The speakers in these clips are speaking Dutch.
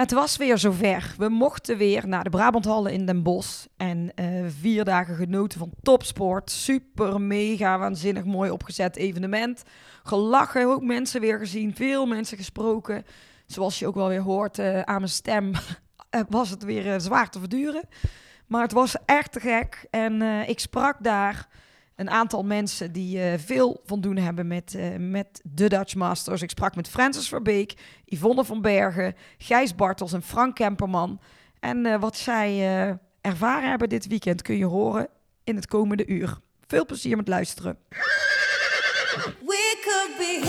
Het was weer zover. We mochten weer naar de Brabanthallen in Den Bosch. En eh, vier dagen genoten van topsport. Super, mega, waanzinnig mooi opgezet evenement. Gelachen, ook mensen weer gezien. Veel mensen gesproken. Zoals je ook wel weer hoort uh, aan mijn stem, was het weer zwaar te verduren. Maar het was echt te gek. En ik sprak daar een aantal mensen die uh, veel van doen hebben met, uh, met de Dutch Masters. Ik sprak met Francis Verbeek, Yvonne van Bergen, Gijs Bartels en Frank Kemperman. En uh, wat zij ervaren hebben dit weekend kun je horen in het komende uur. Veel plezier met luisteren. We could be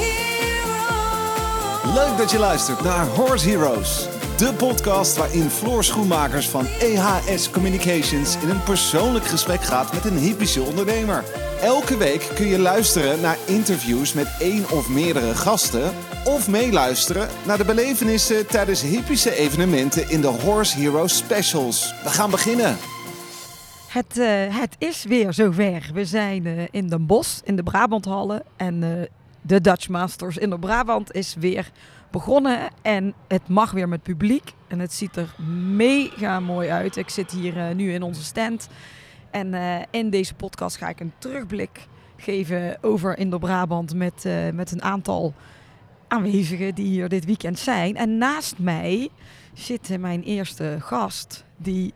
Leuk dat je luistert naar Horse Heroes. De podcast waarin Floor Schoenmakers van EHS Communications in een persoonlijk gesprek gaat met een hypische ondernemer. Elke week kun je luisteren naar interviews met één of meerdere gasten. Of meeluisteren naar de belevenissen tijdens hypische evenementen in de Horse Heroes Specials. We gaan beginnen. Het, uh, het is weer zover. We zijn uh, in Den Bosch, in de Brabanthallen. En uh, de Dutch Masters in de Brabant is weer begonnen. En het mag weer met publiek. En het ziet er mega mooi uit. Ik zit hier nu in onze stand. En uh, in deze podcast ga ik een terugblik geven over Indo-Brabant met, uh, met een aantal aanwezigen die hier dit weekend zijn. En naast mij zit mijn eerste gast, die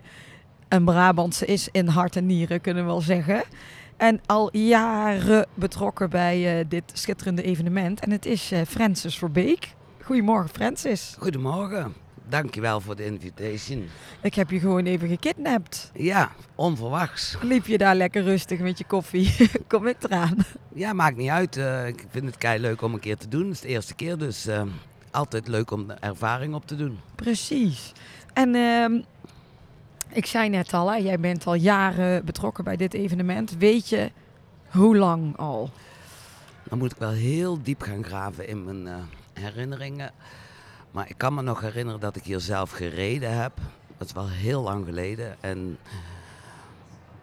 een Brabantse is in hart en nieren, kunnen we wel zeggen. En al jaren betrokken bij uh, dit schitterende evenement. En het is Francis Verbeek. Goedemorgen, Francis. Goedemorgen. Dankjewel voor de invitation. Ik heb je gewoon even gekidnapt. Ja, onverwachts. Liep je daar lekker rustig met je koffie? Kom ik eraan? Ja, maakt niet uit. Uh, ik vind het kei leuk om een keer te doen. Het is de eerste keer, dus uh, altijd leuk om ervaring op te doen. Precies. En uh, ik zei net al, hè, jij bent al jaren betrokken bij dit evenement. Weet je hoe lang al? Dan moet ik wel heel diep gaan graven in mijn eh, herinneringen. Maar ik kan me nog herinneren dat ik hier zelf gereden heb. Dat is wel heel lang geleden. En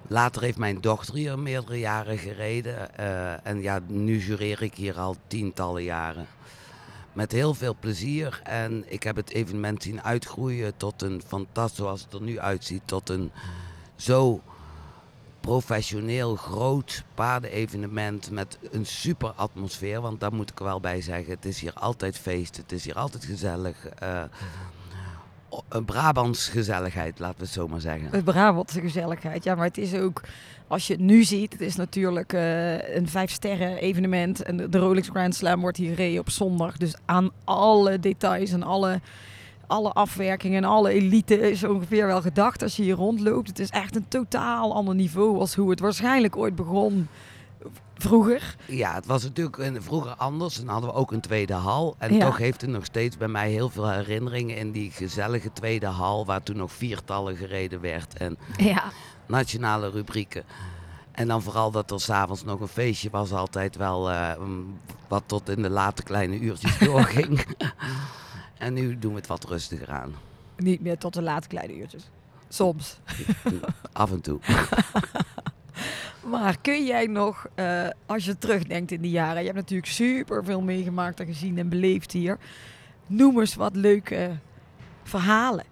later heeft mijn dochter hier meerdere jaren gereden. Uh, en ja, nu jureer ik hier al tientallen jaren. Met heel veel plezier. En ik heb het evenement zien uitgroeien tot een fantastisch, zoals het er nu uitziet, tot een zo professioneel groot paardenevenement met een super atmosfeer. Want daar moet ik wel bij zeggen, het is hier altijd feest, het is hier altijd gezellig. Uh, een Brabants gezelligheid, laten we het zo maar zeggen. Een Brabantse gezelligheid, ja, maar het is ook, als je het nu ziet, het is natuurlijk uh, een vijf sterren evenement. En de Rolex Grand Slam wordt hier gereden op zondag. Dus aan alle details en alle alle afwerkingen en alle elite is ongeveer wel gedacht als je hier rondloopt. Het is echt een totaal ander niveau als hoe het waarschijnlijk ooit begon vroeger. Ja, het was natuurlijk vroeger anders. En hadden we ook een tweede hal. En toch heeft het nog steeds bij mij heel veel herinneringen in die gezellige tweede hal. Waar toen nog viertallen gereden werd. En ja. nationale rubrieken. En dan vooral dat er s'avonds nog een feestje was altijd wel uh, wat tot in de late kleine uurtjes doorging. En nu doen we het wat rustiger aan. Niet meer tot de late kleine uurtjes. Soms. Af en toe. maar kun jij nog, uh, als je terugdenkt in die jaren, je hebt natuurlijk super veel meegemaakt en gezien en beleefd hier. Noem eens wat leuke verhalen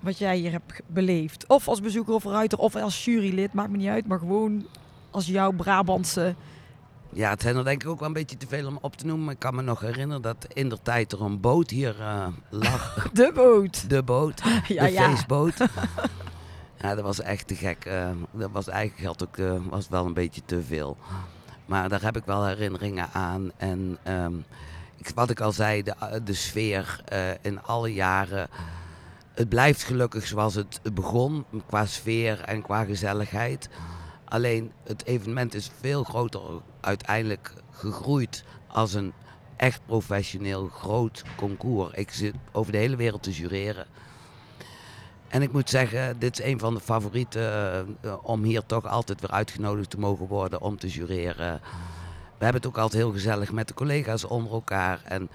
wat jij hier hebt beleefd. Of als bezoeker of ruiter of als jurylid, maakt me niet uit, maar gewoon als jouw Brabantse ja, het zijn er denk ik ook wel een beetje te veel om op te noemen. Ik kan me nog herinneren dat in der tijd er een boot hier uh, lag. De boot. De boot. Ja, de ja. feestboot. ja, dat was echt te gek. Uh, dat was eigenlijk geld ook uh, was wel een beetje te veel. Maar daar heb ik wel herinneringen aan. En um, ik, wat ik al zei, de, de sfeer in alle jaren. Het blijft gelukkig zoals het begon, qua sfeer en qua gezelligheid. Alleen het evenement is veel groter uiteindelijk gegroeid als een echt professioneel groot concours. Ik zit over de hele wereld te jureren. En ik moet zeggen, dit is een van de favorieten uh, om hier toch altijd weer uitgenodigd te mogen worden om te jureren. We hebben het ook altijd heel gezellig met de collega's onder elkaar. En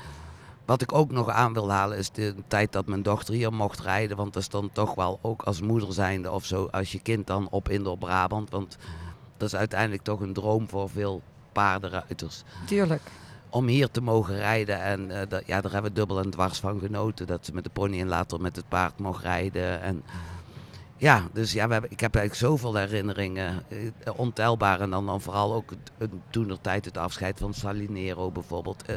wat ik ook nog aan wil halen is de tijd dat mijn dochter hier mocht rijden. Want dat is dan toch wel ook als moeder zijnde of zo, als je kind dan op Indo Brabant. Want dat is uiteindelijk toch een droom voor veel paardenruiters. Tuurlijk. om hier te mogen rijden. En uh, dat, ja, daar hebben we dubbel en dwars van genoten. Dat ze met de pony en later met het paard mocht rijden. En ja, dus ja, we hebben, ik heb eigenlijk zoveel herinneringen. Uh, ontelbaar. En dan, dan vooral ook toen er tijd het afscheid van Salinero bijvoorbeeld. Uh,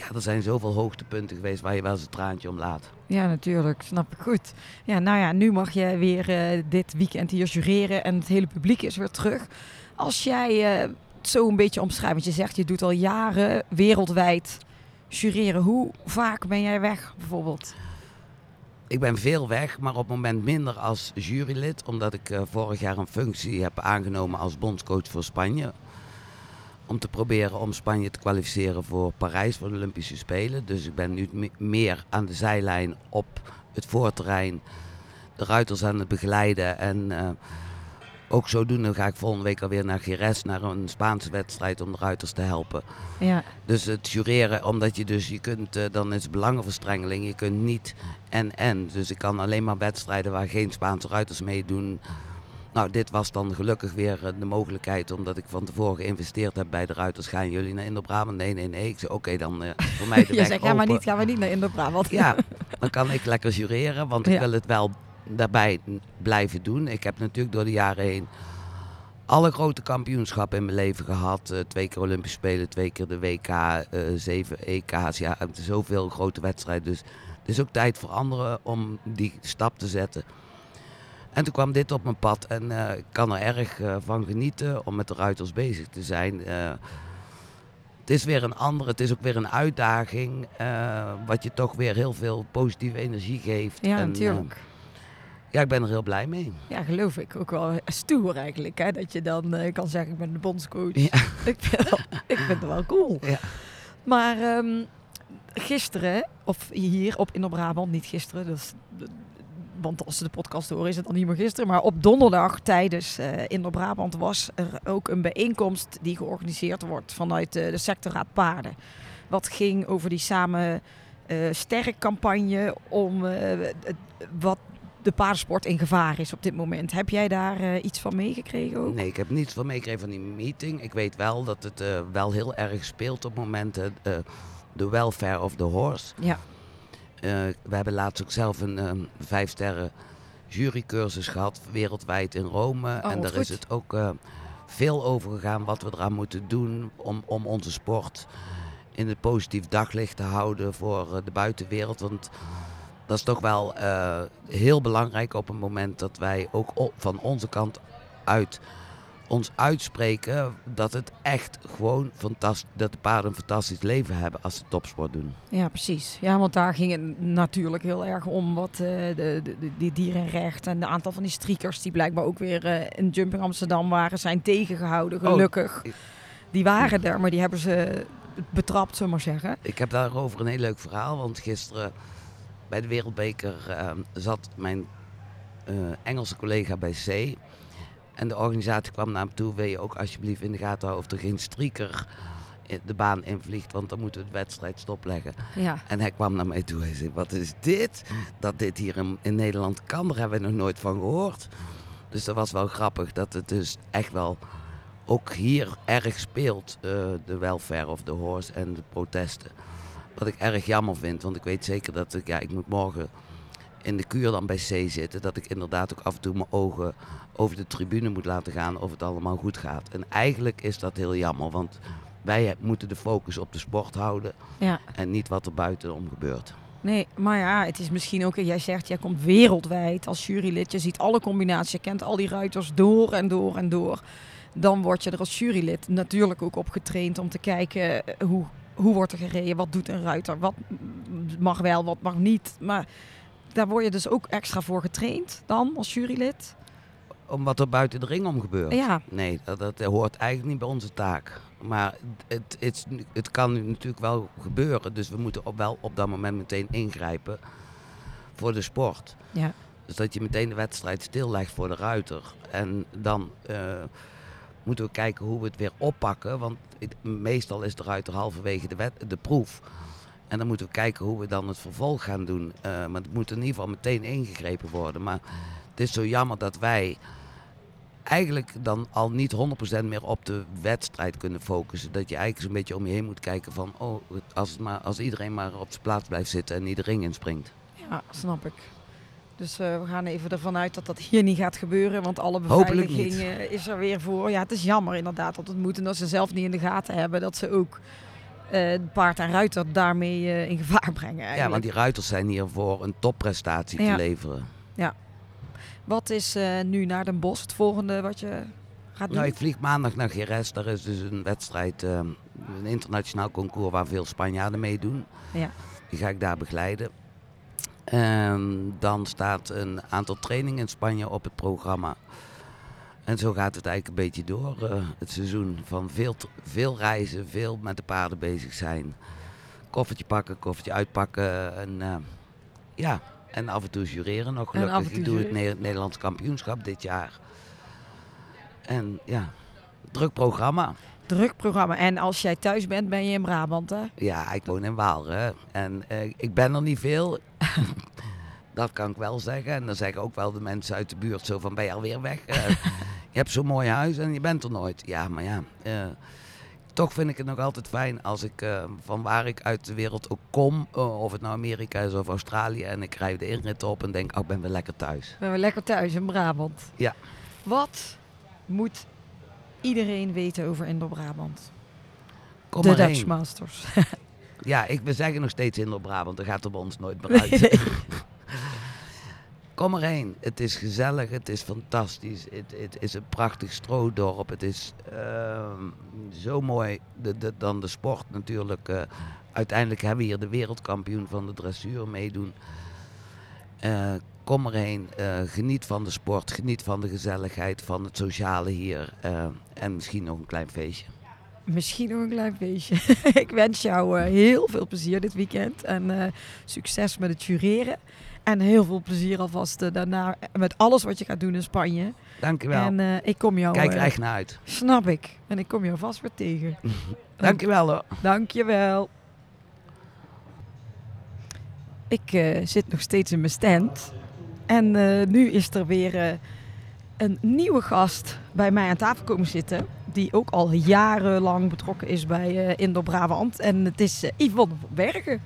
ja, er zijn zoveel hoogtepunten geweest waar je wel eens een traantje om laat. Ja, natuurlijk. Snap ik goed. Ja, nou ja, nu mag je weer uh, dit weekend hier jureren en het hele publiek is weer terug. Als jij uh, zo een beetje omschrijft, want je zegt je doet al jaren wereldwijd jureren. Hoe vaak ben jij weg bijvoorbeeld? Ik ben veel weg, maar op het moment minder als jurylid. Omdat ik uh, vorig jaar een functie heb aangenomen als bondscoach voor Spanje om te proberen om Spanje te kwalificeren voor Parijs, voor de Olympische Spelen. Dus ik ben nu meer aan de zijlijn op het voorterrein de ruiters aan het begeleiden. En uh, ook zodoende ga ik volgende week alweer naar Gires, naar een Spaanse wedstrijd om de ruiters te helpen. Ja. Dus het jureren, omdat je dus, je kunt, uh, dan is het belangenverstrengeling, je kunt niet en en. Dus ik kan alleen maar wedstrijden waar geen Spaanse ruiters meedoen nou, dit was dan gelukkig weer eh, de mogelijkheid, omdat ik van tevoren geïnvesteerd heb bij de Ruiters. Gaan jullie naar Indo-Brabant? Nee, nee, nee. Ik zei, oké, dan uh, voor mij de Je zegt, ga maar niet, ga maar niet naar Indo-Brabant. Ja, dan kan ik lekker jureren, want ik wil het wel daarbij blijven doen. Ik heb natuurlijk door de jaren heen alle grote kampioenschappen in mijn leven gehad. Uh, twee keer Olympische Spelen, twee keer de WK, uh, zeven EK's. Ja, zoveel grote wedstrijden. Dus het is ook tijd voor anderen om die stap te zetten. En toen kwam dit op mijn pad en uh, ik kan er erg uh, van genieten om met de ruiters bezig te zijn. Uh, het is weer een andere, het is ook weer een uitdaging, wat je toch weer heel veel positieve energie geeft. Ja, en, natuurlijk. ja, ik ben er heel blij mee. Ja, geloof ik. Ook wel stoer eigenlijk, hè? dat je dan kan zeggen, ik ben de bondscoach. Ja. ik, wel, ik vind het wel cool. Ja. Maar um, gisteren, of hier op Inner-Brabant, niet gisteren, dus want als ze de podcast horen is het dan niet meer gisteren. Maar op donderdag tijdens uh, in Brabant was er ook een bijeenkomst die georganiseerd wordt vanuit uh, de sectorraad paarden. Wat ging over die samen uh, sterk campagne om wat de paardensport in gevaar is op dit moment. Heb jij daar iets van meegekregen ook? Nee, ik heb niets van meegekregen van die meeting. Ik weet wel dat het wel heel erg speelt op momenten. de welfare of the horse. Ja. Uh, we hebben laatst ook zelf een um, vijf sterren jurycursus gehad, wereldwijd in Rome. Oh, en daar is het ook uh, veel over gegaan wat we eraan moeten doen om, om onze sport in het positief daglicht te houden voor uh, de buitenwereld. Want dat is toch wel heel belangrijk op het moment dat wij ook van onze kant uit ons uitspreken dat het echt gewoon fantastisch, dat de paarden een fantastisch leven hebben als ze topsport doen. Ja, precies. Ja, want daar ging het natuurlijk heel erg om wat uh, de, de, die dierenrechten en de aantal van die striekers die blijkbaar ook weer uh, in Jumping Amsterdam waren, zijn tegengehouden, oh, gelukkig. die waren er, maar die hebben ze betrapt, zullen maar zeggen. Ik heb daarover een heel leuk verhaal, want gisteren bij de Wereldbeker uh, zat mijn Engelse collega bij C en de organisatie kwam naar hem toe, wil je ook alsjeblieft in de gaten houden of er geen strieker de baan invliegt, want dan moeten we de wedstrijd stopleggen. Ja. En hij kwam naar mij toe en zei, wat is dit? Dat dit hier in, in, Nederland kan, daar hebben we nog nooit van gehoord. Dus dat was wel grappig, dat het dus echt wel ook hier erg speelt, uh, de welfare of the horse en de protesten. Wat ik erg jammer vind, want ik weet zeker dat ik, ja, ik moet morgen in de kuur dan bij C zitten, dat ik inderdaad ook af en toe mijn ogen over de tribune moet laten gaan of het allemaal goed gaat. En eigenlijk is dat heel jammer, want wij moeten de focus op de sport houden ja. en niet wat er buitenom gebeurt. Nee, maar ja, het is misschien ook, jij zegt, jij komt wereldwijd als jurylid. Je ziet alle combinaties, je kent al die ruiters door en door en door. Dan word je er als jurylid natuurlijk ook op getraind om te kijken eh, hoe, hoe wordt er gereden, wat doet een ruiter, wat mag wel, wat mag niet. Maar daar word je dus ook extra voor getraind dan als jurylid? Om wat er buiten de ring om gebeurt? Ja. Nee, dat, dat hoort eigenlijk niet bij onze taak. Maar het, het, het kan natuurlijk wel gebeuren. Dus we moeten op, wel op dat moment meteen ingrijpen voor de sport. Ja. Dus dat je meteen de wedstrijd stillegt voor de ruiter. En dan uh, moeten we kijken hoe we het weer oppakken. Want het, meestal is de ruiter halverwege de, wet, de proef. En dan moeten we kijken hoe we dan het vervolg gaan doen. Uh, maar het moet in ieder geval meteen ingegrepen worden. Maar het is zo jammer dat wij eigenlijk dan al niet 100% meer op de wedstrijd kunnen focussen. Dat je eigenlijk zo'n beetje om je heen moet kijken van, oh, als, maar, als iedereen maar op zijn plaats blijft zitten en iedereen inspringt. Ja, snap ik. Dus uh, we gaan even ervan uit dat dat hier niet gaat gebeuren, want alle beveiliging uh, is er weer voor. Ja, het is jammer inderdaad dat het moet en dat ze zelf niet in de gaten hebben dat ze ook uh, paard en ruiter daarmee in gevaar brengen. Eigenlijk. Ja, want die ruiters zijn hier voor een topprestatie ja. te leveren. Ja. Wat is nu naar Den Bosch het volgende wat je gaat doen? Nou, ik vlieg maandag naar Geres. Daar is dus een wedstrijd, een internationaal concours waar veel Spanjaarden meedoen. Ja. Die ga ik daar begeleiden. En dan staat een aantal trainingen in Spanje op het programma. En zo gaat het eigenlijk een beetje door, uh, het seizoen. Van veel, veel reizen, veel met de paarden bezig zijn. Koffertje pakken, koffertje uitpakken. En, uh, ja, en af en toe jureren nog gelukkig. Ik doe het ne Nederlands kampioenschap dit jaar. En ja, druk programma. Druk programma. En als jij thuis bent, ben je in Brabant, hè? Ja, ik woon in Waal. Hè? En uh, ik ben er niet veel. dat kan ik wel zeggen. En dan zeggen ook wel de mensen uit de buurt zo van, ben je alweer weg? Uh, je hebt zo'n mooi huis en je bent er nooit. Ja, maar ja, uh, toch vind ik het nog altijd fijn als ik uh, van waar ik uit de wereld ook kom, of het nou Amerika is of Australië, en ik rijd de inrit op en denk, oh, ik ben weer lekker thuis. Ben weer lekker thuis in Brabant. Ja. Wat moet iedereen weten over Indo-Brabant? Kom de Dutch. Masters. Ja, ik, we zeggen nog steeds Indo-Brabant, dat gaat er bij ons nooit meer uit. Nee. Kom erheen. Het is gezellig, het is fantastisch. Het, het is een prachtig stroodorp. Het is uh, zo mooi. De, dan de sport natuurlijk. Uh, uiteindelijk hebben we hier de wereldkampioen van de dressuur meedoen. Uh, kom erheen. geniet van de sport. Geniet van de gezelligheid, van het sociale hier. en misschien nog een klein feestje. Misschien nog een klein feestje. ik wens jou heel veel plezier dit weekend. En succes met het jureren. En heel veel plezier alvast uh, daarna met alles wat je gaat doen in Spanje. Dankjewel. En ik kom jou... Kijk er echt naar uit. Snap ik. En ik kom jou vast weer tegen. Dankjewel hoor. Dankjewel. Ik zit nog steeds in mijn stand. En nu is er weer een nieuwe gast bij mij aan tafel komen zitten die ook al jarenlang betrokken is bij Indo-Brabant. En het is Yvonne van Bergen.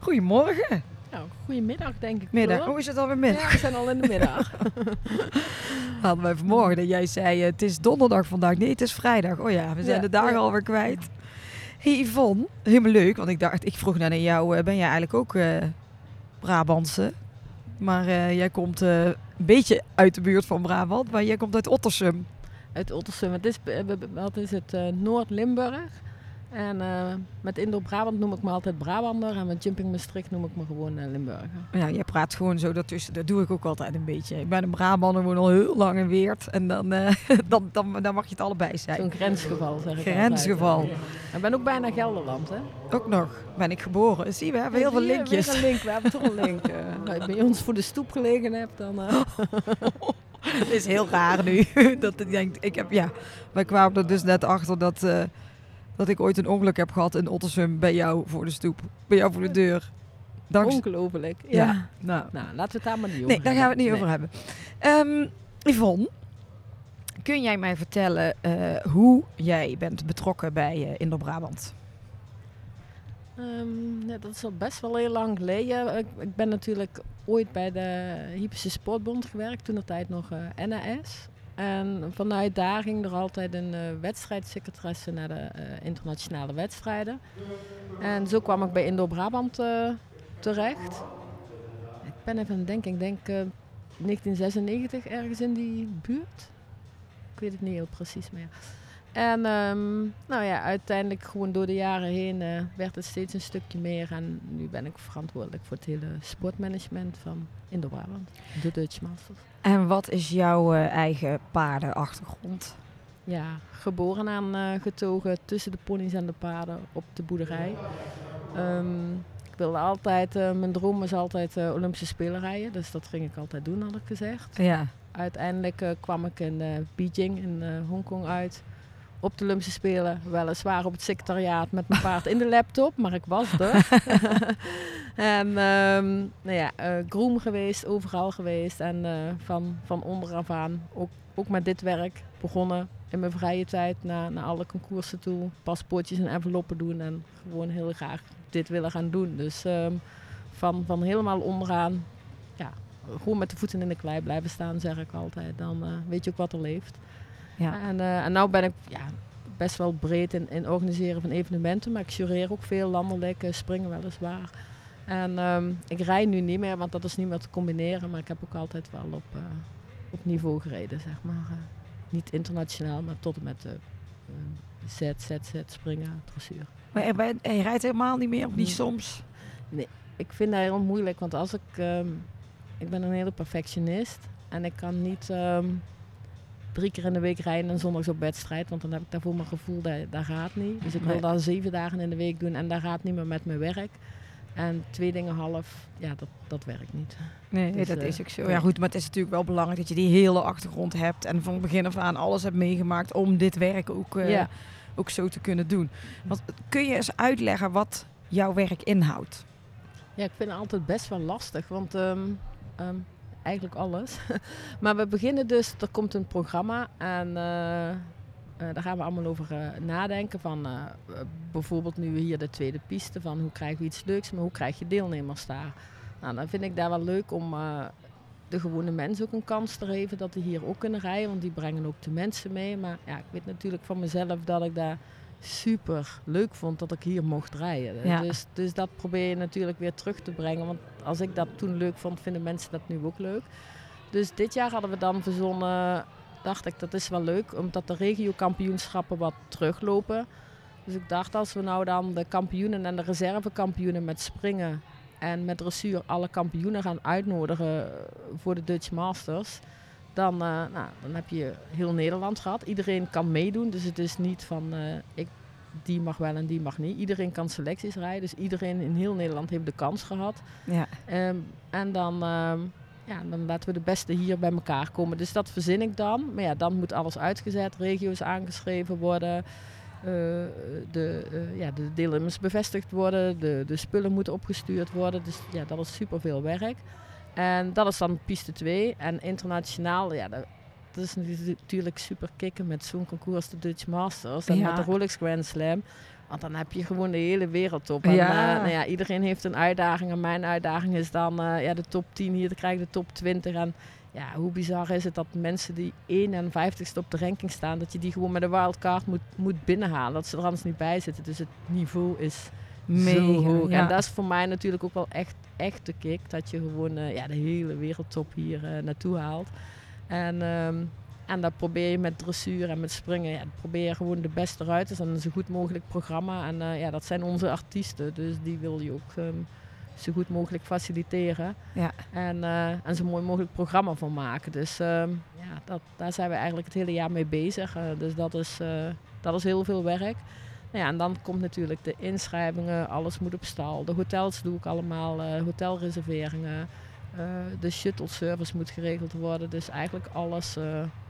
Goedemorgen. Nou, goedemiddag denk ik. Middag. Hoe is het alweer middag? Ja, we zijn al in de middag. Hadden wij vanmorgen dat jij zei, uh, het is donderdag vandaag. Nee, het is vrijdag. Oh ja, we zijn ja, de dagen ja. alweer kwijt. Hey Yvonne, helemaal leuk. Want ik dacht, ik vroeg naar jou, ben jij eigenlijk ook Brabantse? Maar jij komt een beetje uit de buurt van Brabant, maar jij komt uit Ottersum uit Ottersum. Het is, wat is het? Uh, Noord-Limburg. En uh, met Indo-Brabant noem ik me altijd Brabander. En met Jumping Maastricht noem ik me gewoon uh, Limburger. Ja, je praat gewoon zo daartussen. Dat doe ik ook altijd een beetje. Ik ben een Brabander, woon al heel lang in Weert. En dan, dan, dan, dan mag je het allebei zijn. Zo'n grensgeval, zeg ik Grensgeval. Altijd. Ik ben ook bijna Gelderland, hè? Ook nog. Ben ik geboren. Zie, we hebben heel veel linkjes. Weer een link. We hebben toch een link. nou, bij ons voor de stoep gelegen hebt, dan... Het is heel raar nu. dat ik denk, ik heb, ja, wij kwamen er dus net achter dat, dat ik ooit een ongeluk heb gehad in Ottersum bij jou voor de stoep. Bij jou voor de deur. Dankzij... Ongelooflijk. Ja. ja. Nou. nou, laten we het daar maar niet over Nee, daar gaan we het niet nee. over hebben. Um, Yvonne, kun jij mij vertellen uh, hoe jij bent betrokken bij uh, Indo-Brabant? Um, ja, dat is al best wel heel lang geleden. Ik, ik ben natuurlijk ooit bij de Hypische Sportbond gewerkt, toen de tijd nog uh, NAS. En vanuit daar ging er altijd een uh, wedstrijdsecretaresse naar de uh, internationale wedstrijden. En zo kwam ik bij Indo-Brabant uh, terecht. Ik ben even aan het denken, ik denk 1996 ergens in die buurt. Ik weet het niet heel precies meer. En um, nou ja, uiteindelijk gewoon door de jaren heen uh, werd het steeds een stukje meer. En nu ben ik verantwoordelijk voor het hele sportmanagement van Indo-Brabant, de Dutch Masters. En wat is jouw uh, eigen paardenachtergrond? Ja, geboren aan uh, getogen tussen de ponies en de paarden op de boerderij. Um, ik wilde altijd, mijn droom was altijd Olympische Spelen rijden. Dus dat ging ik altijd doen, had ik gezegd. Ja. Uiteindelijk kwam ik in Beijing in Hongkong uit op de Olympische Spelen. Weliswaar op het secretariaat met mijn paard in de laptop, maar ik was er. en um, nou ja, uh, groom geweest, overal geweest. En uh, van, van onderaf aan ook, ook met dit werk begonnen in mijn vrije tijd naar, naar alle concoursen toe. Paspoortjes en enveloppen doen en gewoon heel graag dit willen gaan doen. Dus um, van, van helemaal onderaan, ja, gewoon met de voeten in de klei blijven staan, zeg ik altijd. Dan uh, weet je ook wat er leeft. Ja. En, uh, en nou ben ik ja, best wel breed in, in organiseren van evenementen, maar ik jureer ook veel landelijk, uh, springen weliswaar. En um, ik rij nu niet meer, want dat is niet meer te combineren, maar ik heb ook altijd wel op, uh, op niveau gereden, zeg maar. niet internationaal, maar tot en met Z, Z, Z, springen, dressuur. Maar je, je rijdt helemaal niet meer, of niet soms? Nee, ik vind dat heel moeilijk, want als ik... Um, ik ben een hele perfectionist en ik kan niet um, drie keer in de week rijden en zondags op wedstrijd, want dan heb ik daarvoor mijn gevoel dat dat gaat niet. Dus ik wil dat zeven dagen in de week doen en dat gaat niet meer met mijn werk. En twee dingen half, ja, dat, dat werkt niet. Nee, dus, dat uh, is ook zo. Ja, goed, maar het is natuurlijk wel belangrijk dat je die hele achtergrond hebt en van begin af aan alles hebt meegemaakt om dit werk ook, uh, ja. ook zo te kunnen doen. Want kun je eens uitleggen wat jouw werk inhoudt? Ja, ik vind het altijd best wel lastig, want um, um, eigenlijk alles. maar we beginnen dus, er komt een programma en uh, uh, daar gaan we allemaal over uh, nadenken. Van bijvoorbeeld nu hier de tweede piste, van hoe krijgen we iets leuks, maar hoe krijg je deelnemers daar? Nou, dan vind ik daar wel leuk om de gewone mensen ook een kans te geven dat die hier ook kunnen rijden, want die brengen ook de mensen mee. Maar ja, ik weet natuurlijk van mezelf dat ik daar super leuk vond dat ik hier mocht rijden. Ja. Dus, dus dat probeer je natuurlijk weer terug te brengen. Want als ik dat toen leuk vond, vinden mensen dat nu ook leuk. Dus dit jaar hadden we dan verzonnen, dacht ik dat is wel leuk, omdat de regiokampioenschappen wat teruglopen. Dus ik dacht als we nou dan de kampioenen en de reservekampioenen met springen en met dressuur alle kampioenen gaan uitnodigen voor de Dutch Masters dan, uh, nou, dan heb je heel Nederland gehad. Iedereen kan meedoen, dus het is niet van uh, ik, die mag wel en die mag niet. Iedereen kan selecties rijden, dus iedereen in heel Nederland heeft de kans gehad. Ja. Um, en dan, um, ja, dan laten we de beste hier bij elkaar komen. Dus dat verzin ik dan. Maar ja, dan moet alles uitgezet, regio's aangeschreven worden. Uh, de, uh, ja, de deelnemers bevestigd worden, de, de spullen moeten opgestuurd worden. Dus ja, dat is super veel werk. En dat is dan piste 2. En internationaal, ja, dat, dat is natuurlijk super kicken met zo'n concours als de Dutch Masters en ja. met de Rolex Grand Slam. Want dan heb je gewoon de hele wereld op. En ja. Uh, nou ja, iedereen heeft een uitdaging. En mijn uitdaging is dan uh, ja, de top 10 hier te krijgen, de top 20. En ja, hoe bizar is het dat mensen die 51ste op de ranking staan, dat je die gewoon met een wildcard moet, moet binnenhalen. Dat ze er anders niet bij zitten. Dus het niveau is Mega, zo hoog. Ja. En dat is voor mij natuurlijk ook wel echt, echt de kick. Dat je gewoon uh, ja, de hele wereldtop hier uh, naartoe haalt. En, um, en dat probeer je met dressuur en met springen. Ja, probeer je gewoon de beste ruiters en een zo goed mogelijk programma. En uh, ja, dat zijn onze artiesten. Dus die wil je ook um, zo goed mogelijk faciliteren. Ja. En, en zo mooi mogelijk programma van maken. Dus um, ja, dat, daar zijn we eigenlijk het hele jaar mee bezig. dus dat is, dat is heel veel werk. Nou ja, en dan komt natuurlijk de inschrijvingen, alles moet op stal. De hotels doe ik allemaal, uh, hotelreserveringen. Uh, de shuttle service moet geregeld worden. Dus eigenlijk alles uh,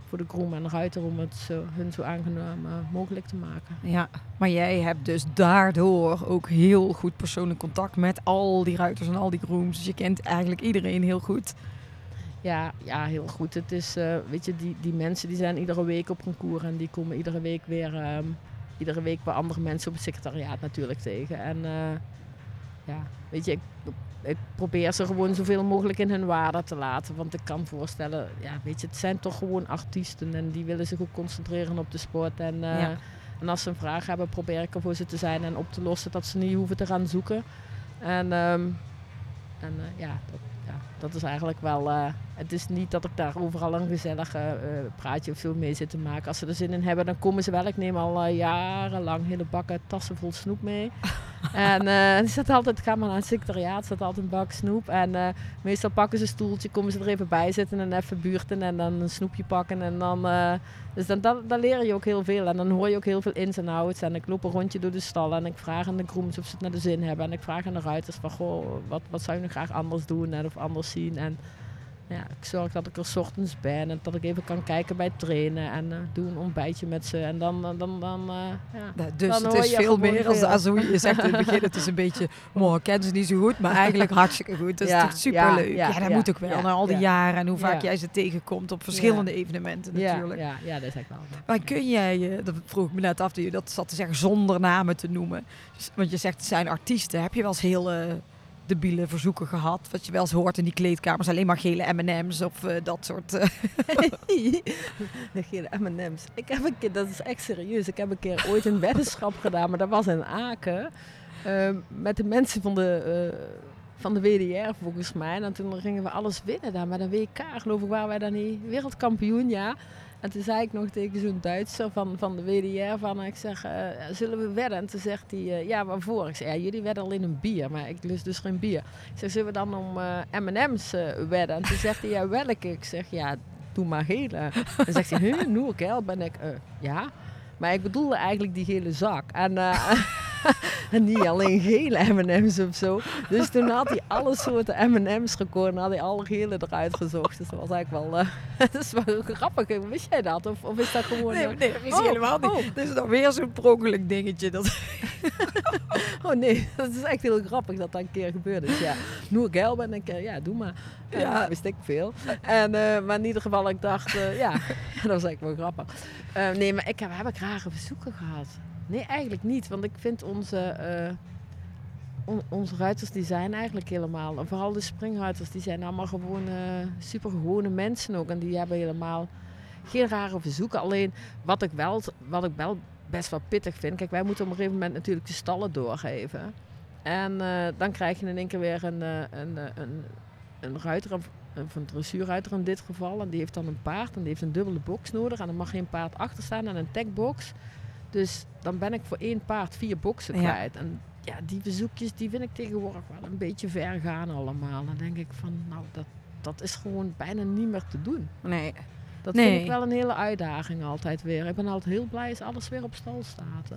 voor de groom en ruiter om het zo, hun zo aangenaam mogelijk te maken. Ja, maar jij hebt dus daardoor ook heel goed persoonlijk contact met al die ruiters en al die grooms. Dus je kent eigenlijk iedereen heel goed. Ja, ja heel goed. Het is, weet je, die, die mensen die zijn iedere week op concours en die komen iedere week weer... Iedere week bij andere mensen op het secretariaat natuurlijk tegen. En uh, ja, weet je, ik, ik, probeer ze gewoon zoveel mogelijk in hun waarde te laten. Want ik kan voorstellen, ja, weet je, het zijn toch gewoon artiesten en die willen zich ook concentreren op de sport. En, uh, ja. en als ze een vraag hebben, probeer ik er voor ze te zijn en op te lossen dat ze niet hoeven te gaan zoeken. En, um, en uh, ja, dat, ja, dat is eigenlijk wel. Uh, het is niet dat ik daar overal een gezellig uh, praatje of zo mee zit te maken. Als ze er zin in hebben, dan komen ze wel. Ik neem al uh, jarenlang hele bakken tassen vol snoep mee. en er zit altijd, ga maar naar het secretariaat, zit altijd een bak snoep. En meestal pakken ze een stoeltje, komen ze er even bij zitten en even buurten en dan een snoepje pakken. En dan, dus dan, dan, dan, leer je ook heel veel. En dan hoor je ook heel veel ins en outs. En ik loop een rondje door de stallen en ik vraag aan de grooms of ze het naar de zin hebben. En ik vraag aan de ruiters van, goh, wat, wat zou je nog graag anders doen en of anders zien. En ja, ik zorg dat ik er 's ochtends ben en dat ik even kan kijken bij trainen en eh, doe een ontbijtje met ze. En dan, dan, dan, dan eh, ja. Nou, dus Dan het is veel meer als, als hoe je zegt in het begin. Het is een beetje, oh, ik ken ze niet zo goed, maar eigenlijk hartstikke goed. Dat is toch superleuk. Ja, ja, dat moet ook wel na al die ja. jaren en hoe vaak jij ze tegenkomt op verschillende evenementen natuurlijk. ja, ja, dat is echt wel. Maar kun jij, eh, dat vroeg ik me net af, dat je dat zat te zeggen zonder namen te noemen. Dus- Want je zegt het zijn artiesten. Heb je wel eens heel eh, debiele verzoeken gehad? Wat je wel eens hoort in die kleedkamers, alleen maar gele M&M's of eh, dat soort... de gele M&M's. Ik heb een keer, dat is echt serieus, ik heb een keer ooit een weddenschap gedaan, maar dat was in Aken. ehm, met de mensen van de, eh, van de WDR volgens mij. En toen gingen we alles winnen daar. Met een WK geloof ik waren wij dan niet wereldkampioen, ja. En toen zei ik nog tegen zo'n Duitser van, van de WDR van, ik zeg, eh, zullen we wedden? En toen zegt hij, eh, ja waarvoor? Ik zeg, jullie wedden alleen een bier, maar ik lust dus geen bier. Ik zeg, zullen we dan om eh, M&M's eh, wedden? En toen zegt hij, ja welke? Ik zeg, ja, doe maar gele. Dan zegt hij, huh, Noerkel? Ben ik, eh, ja. Maar ik bedoelde eigenlijk die gele zak. En, eh, en niet alleen gele M&M's of zo. Dus toen had hij alle soorten M&M's gekozen. En had hij alle gele eruit gezocht. Dus dat was eigenlijk wel, eh, dat is wel grappig. Wist jij dat? Of, of is dat gewoon... nee, eh, nee, dat is oh, helemaal niet. oh. Dit is dan weer zo'n prongelijk dingetje. Dat... Oh nee, dat is echt heel grappig dat dat een keer gebeurd is. Ja, Noor Geil ben ik, eh, ja, doe maar. Ja, Ja. dat wist ik veel. En, maar in ieder geval, ik dacht, ja, dat was eigenlijk wel grappig. Nee, maar ik heb, heb ik rare verzoeken gehad? Nee, eigenlijk niet. Want ik vind onze, eh, on- onze ruiters, die zijn eigenlijk helemaal, en vooral de springruiters, die zijn allemaal gewoon eh super gewone mensen ook. En die hebben helemaal geen rare verzoeken. Alleen wat ik wel, wat ik wel best wel pittig vind. Kijk, wij moeten op een gegeven moment natuurlijk de stallen doorgeven. En eh, dan krijg je in één keer weer een, eh, een, een, een ruiter, of een dressuurruiter in dit geval. En die heeft dan een paard en die heeft een dubbele box nodig. En dan mag geen paard achter staan en een techbox. Dus dan ben ik voor één paard vier boxen Ja. kwijt. En ja, die verzoekjes die vind ik tegenwoordig wel een beetje ver gaan allemaal. Dan denk ik van, nou, dat, dat is gewoon bijna niet meer te doen. Nee. Dat Nee. vind ik wel een hele uitdaging altijd weer. Ik ben altijd heel blij als alles weer op stal staat. eh.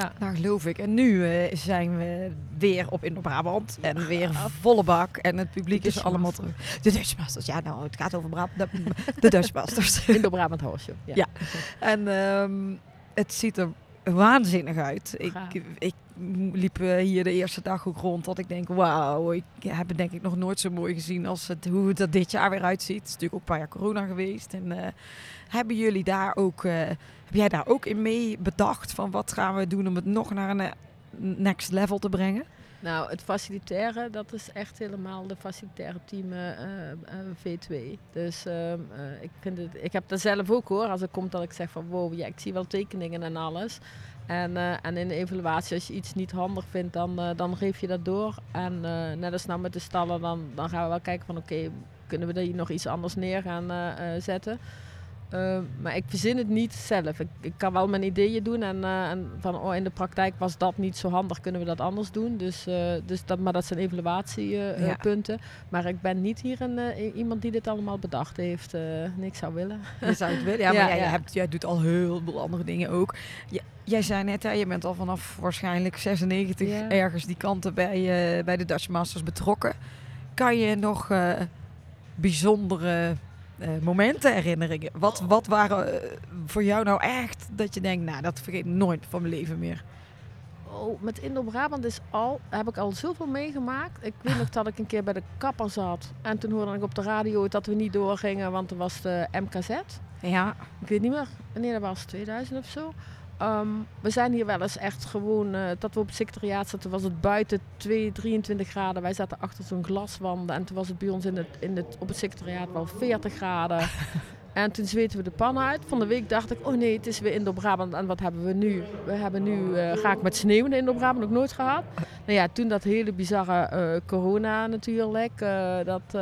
ja. Nou, geloof ik. En nu eh, zijn we weer op in Brabant. En weer volle bak. En het publiek is allemaal terug. De Dutch Masters. Ja, nou, het gaat over Brabant. De, de Dutch Masters. In de Brabant Show. Ja. Ja. En ehm, het ziet er waanzinnig uit. Ik, ik liep eh, hier de eerste dag ook rond dat ik denk, wauw, ik heb het denk ik nog nooit zo mooi gezien als het, hoe het er dit jaar weer uitziet. Het is natuurlijk ook een paar jaar corona geweest. En eh, hebben jullie daar ook, eh, heb jij daar ook in mee bedacht van wat gaan we doen om het nog naar een next level te brengen? Nou, het facilitaire, dat is echt helemaal de facilitaire team eh, eh, eh, V2. Dus ehm, eh, ik, vind het, ik heb dat zelf ook hoor, als het komt dat ik zeg van wow, ja, ik zie wel tekeningen en alles. En, en in de evaluatie, als je iets niet handig vindt, dan, dan geef je dat door. En net als nou met de stallen, dan, dan gaan we wel kijken van oké, kunnen we daar nog iets anders neer gaan zetten. Uh, maar ik verzin het niet zelf. Ik, ik kan wel mijn ideeën doen en, uh, en van oh, in de praktijk was dat niet zo handig, kunnen we dat anders doen. Dus, uh, dus dat, maar dat zijn evaluatiepunten. Ja. Maar ik ben niet hier een, uh, iemand die dit allemaal bedacht heeft. ik zou willen. Je zou het willen, ja, maar ja, jij, ja. Hebt, jij doet al heel veel andere dingen ook. Jij zei net, hè, je bent al vanaf waarschijnlijk 96 ja. ergens die kanten bij, bij de Dutch Masters betrokken. Kan je nog bijzondere uh, momenten, herinneringen. Wat, wat waren uh, voor jou nou echt dat je denkt, nou, dat vergeet ik nooit van mijn leven meer? Oh, met Indo-Brabant is al, heb ik al zoveel meegemaakt. Ik weet nog dat ik een keer bij de kapper zat. En toen hoorde ik op de radio dat we niet doorgingen, want er was de MKZ. Ja. Ik weet niet meer wanneer dat was, 2000 of zo. Um, we zijn hier wel eens echt gewoon, uh, dat we op het secretariaat zaten, was het buiten 2, 23 graden. Wij zaten achter zo'n glaswanden en toen was het bij ons in het, in het, op het secretariaat wel 40 graden. en toen zweten we de pan uit. Van de week dacht ik, oh nee, het is weer Indo-Brabant. En wat hebben we nu? We hebben nu, uh, ga ik met sneeuw in Indo-Brabant, ook nooit gehad. Nou ja, toen dat hele bizarre uh, corona natuurlijk, dat...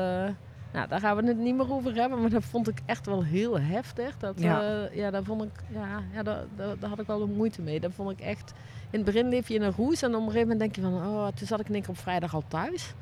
Nou, daar gaan we het niet meer over hebben, maar dat vond ik echt wel heel heftig. Dat, ja. Uh, ja, daar vond ik, ja, ja daar, daar, daar, had ik wel moeite mee. Dat vond ik echt. In het begin leef je in een roes en op een gegeven moment denk je van, oh, toen zat ik in één keer op vrijdag al thuis.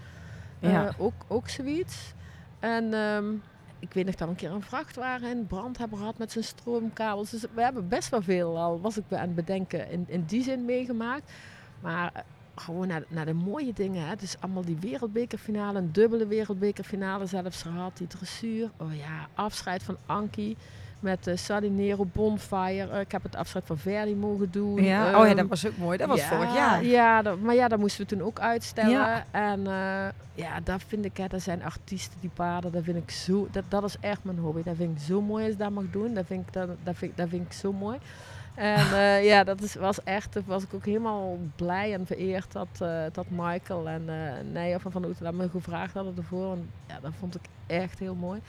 Ja. Uh, ook, ook zoiets. En um, ik weet nog dat we een keer een vrachtwagen in brand hebben gehad met zijn stroomkabels. Dus we hebben best wel veel al, was ik aan het bedenken, in, in die zin meegemaakt. Maar gewoon naar, naar de mooie dingen. Hè. Dus allemaal die wereldbekerfinale, een dubbele wereldbekerfinale zelfs gehad. Die dressuur. Oh ja, afscheid van Anki met uh, Sardinero Bonfire. Uh, ik heb het afscheid van Verdi mogen doen. Ja, um, oh ja, dat was ook mooi. Dat was vorig jaar. Ja, dat, maar ja, dat moesten we toen ook uitstellen. Ja. En uh, ja, dat vind ik, hè, dat zijn artiesten die paarden. Dat vind ik zo, dat, dat is echt mijn hobby. Dat vind ik zo mooi als ik dat mag doen. Dat vind ik, dat, dat vind, dat vind ik zo mooi. En uh, ja, dat is, was echt, was ik ook helemaal blij en vereerd dat, uh, dat Michael en uh, Nijhoff van Van Oeten me gevraagd hadden ervoor. En ja, dat vond ik echt heel mooi.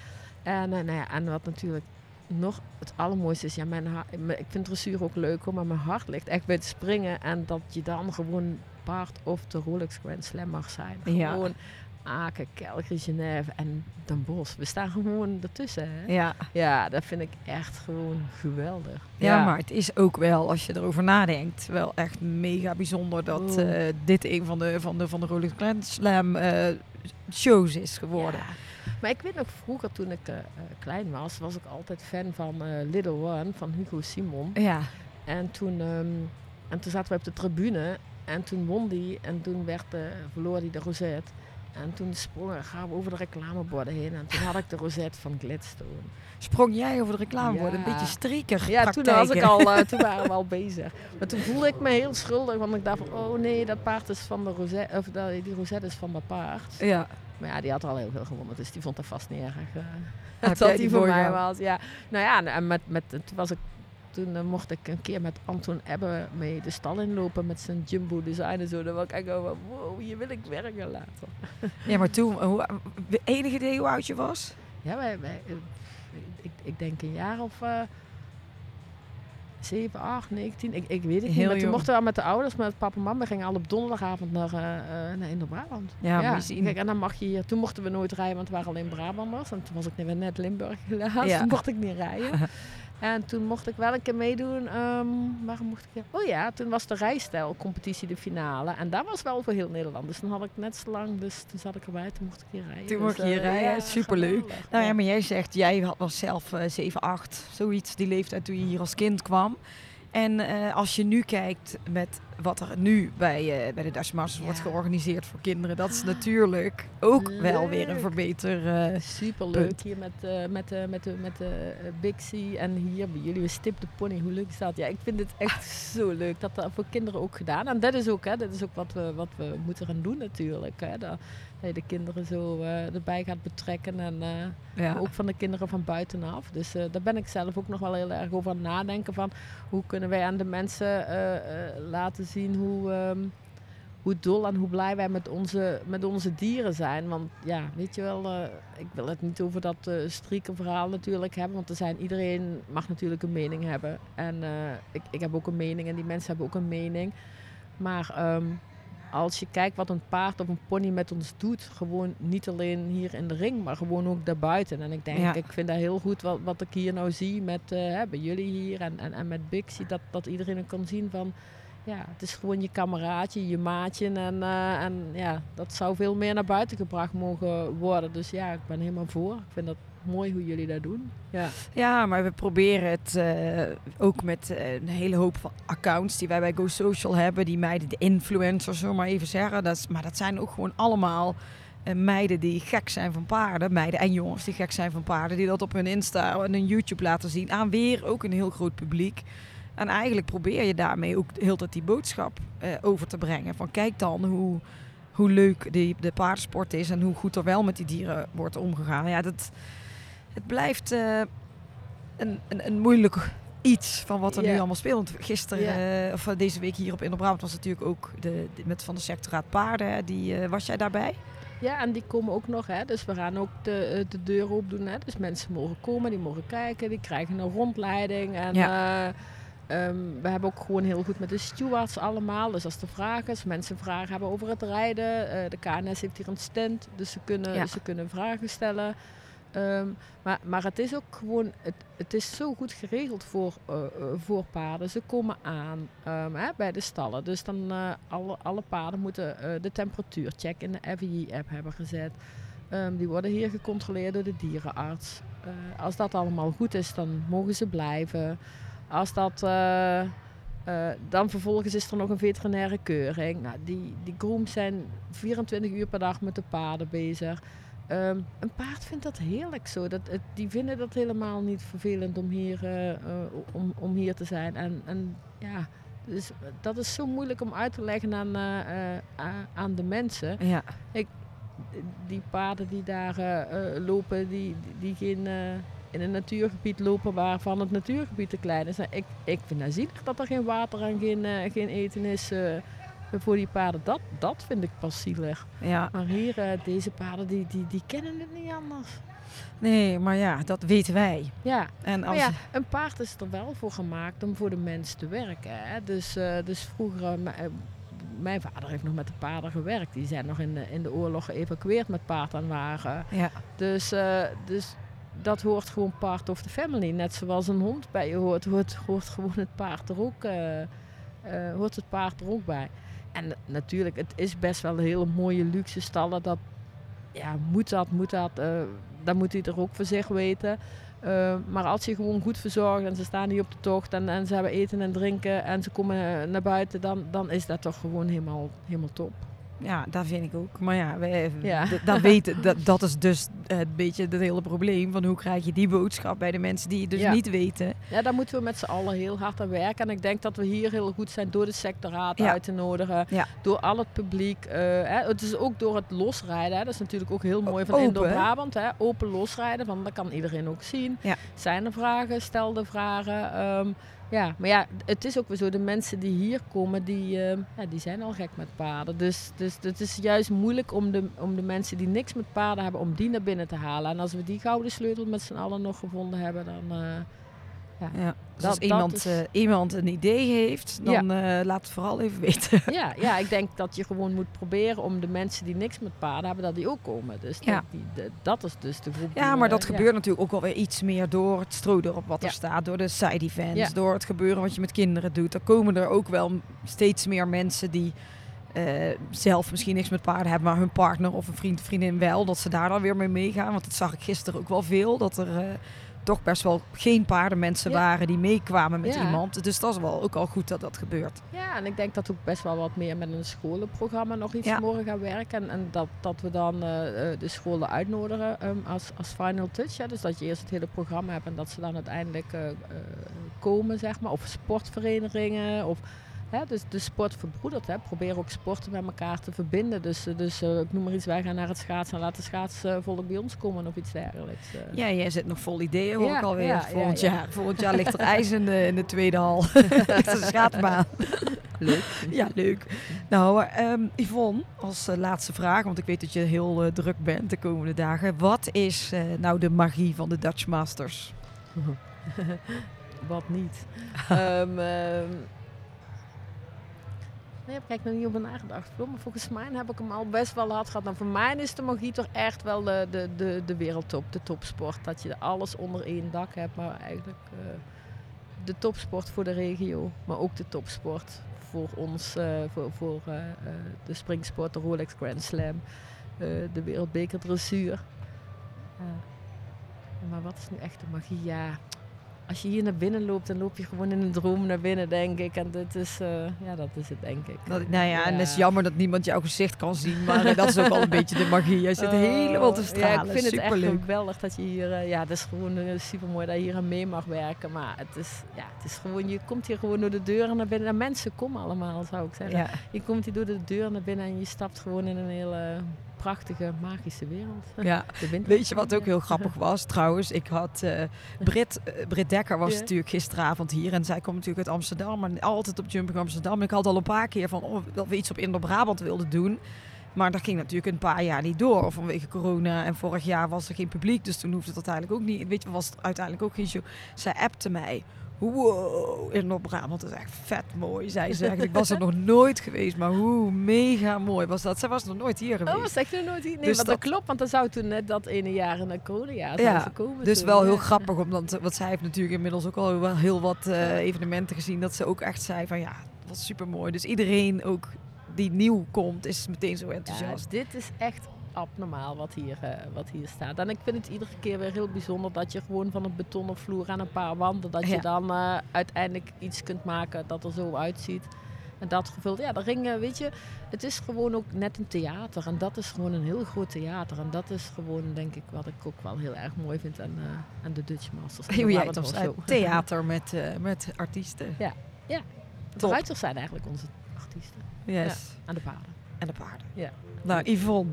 En, nou ja, en wat natuurlijk nog het allermooiste is, ja, mijn ik vind dressuur ook leuk hoor, maar mijn hart ligt echt bij het springen. En dat je dan gewoon paard of de Rolex Grand Slam mag zijn. Ja. Aken, Calgary, Genève en Den Bosch. We staan gewoon ertussen. Hè? Ja. ja, dat vind ik echt gewoon geweldig. Ja, ja, maar het is ook wel, als je erover nadenkt, wel echt mega bijzonder dat uh, dit een van de, van de, van de Rolex Grand Slam uh, shows is geworden. Ja. Maar ik weet nog vroeger, toen ik uh, klein was, was ik altijd fan van Little One van Hugo Simon. Ja. En toen, um, en toen zaten we op de tribune en toen won die en toen werd, verloor hij de Rosette. En toen sprongen gaan we over de reclameborden heen. En toen had ik de rosette van Gladstone. Sprong jij over de reclameborden? Ja. Een beetje strieker Ja, toen, was ik al, uh, toen waren we al bezig. Maar toen voelde ik me heel schuldig. Want ik dacht van, oh nee, dat paard is van de rosette. Of die rosette is van dat paard. Ja. Maar ja, die had al heel veel gewonnen. Dus die vond dat vast niet erg. Uh, dat dat die voor mij was. Ja. Nou ja, en met, met, toen was ik toen uh, mocht ik een keer met Anton Ebbe mee de stal inlopen met zijn jumbo design en zo. Dan was ik echt wow, hier wil ik werken later. Ja, maar toen, hoe, enige idee hoe oud je was? Ja, wij, wij, ik, ik denk een jaar of uh, 7, 8, 19, ik, ik weet het Heel niet. Toen mochten we met de ouders, met papa en mama, gingen al op donderdagavond naar, uh, naar Indo-Brabant. Ja, zien. Kijk, en dan mag je hier, toen mochten we nooit rijden, want het waren alleen Brabanders. En toen was ik net Limburg helaas, Ja. toen mocht ik niet rijden. En toen mocht ik wel een keer meedoen. ehm, waarom mocht ik? Oh ja, toen was de rijstijlcompetitie de finale. En dat was wel voor heel Nederland. Dus dan had ik net zo lang, dus toen zat ik erbij, toen mocht ik hier rijden. Toen Dus, mocht je hier eh, rijden, ja, superleuk. geweldig. Nou ja, maar jij zegt, jij had- was zelf eh 7, 8, zoiets, die leeftijd toen je hier als kind kwam. En eh, als je nu kijkt met wat er nu bij, eh, bij de Dutch Masters wordt georganiseerd voor kinderen, dat is natuurlijk ook wel weer een verbeter. eh, Super Punt. leuk hier met, eh, met, met, de met de Big C en hier bij jullie Stip de Pony. Hoe leuk is dat? Ja, ik vind het echt zo leuk dat dat voor kinderen ook gedaan. En dat is ook, hè, dat is ook wat we, wat we moeten gaan doen natuurlijk. Hè, dat, dat je de kinderen zo eh, erbij gaat betrekken en eh, ja. ook van de kinderen van buitenaf. Dus eh, daar ben ik zelf ook nog wel heel erg over aan het nadenken van hoe kunnen wij aan de mensen laten zien hoe, ehm, hoe dol en hoe blij wij met onze, met onze dieren zijn. Want ja, weet je wel, ik wil het niet over dat uh, striekenverhaal natuurlijk hebben. Want er zijn, iedereen mag natuurlijk een mening hebben. En ik, ik heb ook een mening en die mensen hebben ook een mening. Maar ehm, als je kijkt wat een paard of een pony met ons doet, gewoon niet alleen hier in de ring, maar gewoon ook daarbuiten. En ik denk, Ja. ik vind dat heel goed wat, wat ik hier nou zie met eh, hè, bij jullie hier en, en, en met Bixie, dat, dat iedereen kan zien van, ja, het is gewoon je kameraadje, je maatje en, eh, en ja, dat zou veel meer naar buiten gebracht mogen worden. Dus ja, ik ben helemaal voor. Ik vind dat mooi hoe jullie dat doen. Ja. Ja, maar we proberen het eh, ook met eh, een hele hoop van accounts die wij bij Go Social hebben. Die meiden, de influencers, zo maar even zeggen. Dat is, maar dat zijn ook gewoon allemaal eh, meiden die gek zijn van paarden. Meiden en jongens die gek zijn van paarden. Die dat op hun Insta en hun YouTube laten zien. Aan weer ook een heel groot publiek. En eigenlijk probeer je daarmee ook heel tijd die boodschap over te brengen. Van kijk dan hoe, hoe leuk die, de paardensport is en hoe goed er wel met die dieren wordt omgegaan. Ja, dat, het blijft eh, een, een, een moeilijk iets van wat er nu allemaal speelt. Want Gisteren, eh, of eh, deze week hier op Inderbrabant was natuurlijk ook de, de- met van de sectoraat paarden. hè, Die, was jij daarbij? Ja, en die komen ook nog. Hè. Dus we gaan ook de, de deur open doen. Hè. Dus mensen mogen komen, die mogen kijken, die krijgen een rondleiding. En eh, ehm, we hebben ook gewoon heel goed met de stewards allemaal. Dus als er vragen is, mensen vragen hebben over het rijden. de KNS heeft hier een stand, dus ze kunnen, Ja. ze kunnen vragen stellen. Ehm, maar, maar het is ook gewoon, het, het is zo goed geregeld voor, eh, eh, voor paarden. Ze komen aan ehm, hè, bij de stallen. Dus dan eh, alle, alle paarden moeten eh, de temperatuurcheck in de FI-app hebben gezet. Ehm, die worden hier gecontroleerd door de dierenarts. Als dat allemaal goed is, dan mogen ze blijven. Als dat, Uh, dan vervolgens is er nog een veterinaire keuring. Nou, die, die grooms zijn 24 uur per dag met de paarden bezig. Um, een paard vindt dat heerlijk zo. Dat, het, die vinden dat helemaal niet vervelend om hier, uh, uh, om, om hier te zijn. En, en ja, dus dat is zo moeilijk om uit te leggen aan, aan de mensen. Ja. Ik, die paarden die daar lopen, die, die geen in een natuurgebied lopen waarvan het natuurgebied te klein is. Nou, ik, ik vind het zielig dat er geen water en geen, geen eten is voor die paarden. Dat, dat vind ik pas zielig. Ja. Maar hier, uh, deze paarden, die, die, die kennen het niet anders. Nee, maar ja, dat weten wij. Ja, en als... ja, een paard is er wel voor gemaakt om voor de mens te werken. Hè? Dus, dus vroeger, mijn vader heeft nog met de paarden gewerkt. Die zijn nog in de, in de oorlog geëvacueerd met paard en wagen. Ja. Dus, dus dat hoort gewoon part of the family. Net zoals een hond bij je hoort, hoort, hoort gewoon het paard er ook, hoort het paard er ook bij. En natuurlijk, het is best wel een hele mooie luxe stallen. Dat, ja, moet dat, moet dat. Uh, dan moet hij er ook voor zich weten. maar als je gewoon goed verzorgt en ze staan hier op de tocht en, en ze hebben eten en drinken en ze komen naar buiten, dan, dan is dat toch gewoon helemaal, helemaal top ja, dat vind ik ook. Maar ja, wij, ja. Dat, weten, dat, dat is dus het beetje het hele probleem. Van hoe krijg je die boodschap bij de mensen die het dus niet weten. Ja, daar moeten we met z'n allen heel hard aan werken. En ik denk dat we hier heel goed zijn door de sectoraad uit te nodigen. Door al het publiek. Uh, hè. Het is ook door het losrijden. Hè. Dat is natuurlijk ook heel mooi van Indo-Brabant. Open losrijden, want dat kan iedereen ook zien. Zijn er vragen? Stel de vragen. Um, ja, maar ja, het is ook weer zo. De mensen die hier komen, die, uh, ja, die zijn al gek met paarden. Dus, dus het is juist moeilijk om de, om de mensen die niks met paarden hebben, om die naar binnen te halen. En als we die gouden sleutel met z'n allen nog gevonden hebben, dan... Uh, ja. Dus als iemand, uh, iemand een idee heeft, dan ja. uh, laat het vooral even weten. Ja, ja, ik denk dat je gewoon moet proberen om de mensen die niks met paarden hebben, dat die ook komen. Dus ja. die, dat is dus de groep. Ja, maar dat gebeurt natuurlijk ook alweer iets meer door het stroodorp wat er staat, door de side events, door het gebeuren wat je met kinderen doet. Dan komen er ook wel steeds meer mensen die zelf misschien niks met paarden hebben, maar hun partner of een vriend vriendin wel. Dat ze daar dan weer mee meegaan. Want dat zag ik gisteren ook wel veel. Dat er toch best wel geen paardenmensen waren die meekwamen met iemand. Dus dat is wel ook al goed dat dat gebeurt. Ja, en ik denk dat ook best wel wat meer met een scholenprogramma nog iets morgen gaan werken. En, en, dat, dat we dan uh, de scholen uitnodigen um, als, als final touch. Ja. Dus dat je eerst het hele programma hebt en dat ze dan uiteindelijk uh, komen, zeg maar. Of sportverenigingen of Hè, dus de sport verbroedert. Hè. Probeer ook sporten met elkaar te verbinden. Dus, eh, dus uh, ik noem maar iets, wij gaan naar het schaatsen en laten schaatsvolk bij ons komen of iets dergelijks. Uh. Ja, jij zit nog vol ideeën hoor ik alweer. Ja, volgend, ja, jaar. volgend jaar ligt er ijs in de, in de tweede hal. ligt een schaatsbaan. Leuk. Ja, leuk. Nou, um, Yvonne, als laatste vraag, want ik weet dat je heel druk bent de komende dagen. Wat is nou de magie van de Dutch Masters? Wat niet? um, Nee, heb ik nog niet over nagedacht. Maar volgens mij heb ik hem al best wel hard gehad. Nou, voor mij is de magie toch echt wel de, de, de, de wereldtop, de topsport. Dat je alles onder één dak hebt, maar eigenlijk uh, de topsport voor de regio. Maar ook de topsport voor ons, uh, voor, voor uh, de springsport, de Rolex Grand Slam, de Wereldbeker Dressuur. maar wat is nu echt de magie? Ja, als je hier naar binnen loopt, dan loop je gewoon in een droom naar binnen, denk ik. En dit is, uh, ja, dat is het, denk ik. Dat, nou ja, en het is jammer dat niemand jouw gezicht kan zien, maar eh, dat is ook wel een beetje de magie. Je zit oh, helemaal te stralen. Ja, ik vind het echt geweldig dat je hier, uh, ja, het is gewoon uh, super mooi dat je hier aan mee mag werken. Maar het is, ja, het is gewoon, je komt hier gewoon door de deuren naar binnen. En mensen komen allemaal, zou ik zeggen. Ja. Je komt hier door de deur naar binnen en je stapt gewoon in een hele prachtige, magische wereld. Ja, weet je wat ook heel grappig was trouwens? Ik had uh, Brit, uh, Brit Dekker was natuurlijk gisteravond hier en zij komt natuurlijk uit Amsterdam, maar altijd op Jumping Amsterdam. En ik had al een paar keer van oh, dat we iets op Indo-Brabant wilden doen. Maar dat ging natuurlijk een paar jaar niet door vanwege corona. En vorig jaar was er geen publiek, dus toen hoefde het uiteindelijk ook niet. Weet je, was het uiteindelijk ook geen show. Zij appte mij wow, in Noord-Brabant is echt vet mooi, zei ze. Ik was er nog nooit geweest, maar hoe mega mooi was dat. Zij was nog nooit hier geweest. Oh, was echt nog nooit hier? Nee, dus dat, klopt, want dan zou toen net dat ene jaar in de zijn ja, komen. Dus wel heel grappig, omdat, want zij heeft natuurlijk inmiddels ook al wel heel wat uh, evenementen gezien, dat ze ook echt zei van ja, dat was super mooi. Dus iedereen ook die nieuw komt, is meteen zo enthousiast. Ja, dit is echt abnormaal wat hier, uh, wat hier staat. En ik vind het iedere keer weer heel bijzonder dat je gewoon van een betonnen vloer aan een paar wanden, dat je dan uh, uiteindelijk iets kunt maken dat er zo uitziet. En dat gevuld, ja, de ringen, weet je, het is gewoon ook net een theater. En dat is gewoon een heel groot theater. En dat is gewoon, denk ik, wat ik ook wel heel erg mooi vind aan, uh, aan de Dutch Masters. Hoe jij het zo. Theater met, met artiesten. Ja, ja. De ruiters zijn eigenlijk onze artiesten. Yes. Ja, aan de paarden. En de paarden. Ja. Nou, Yvonne,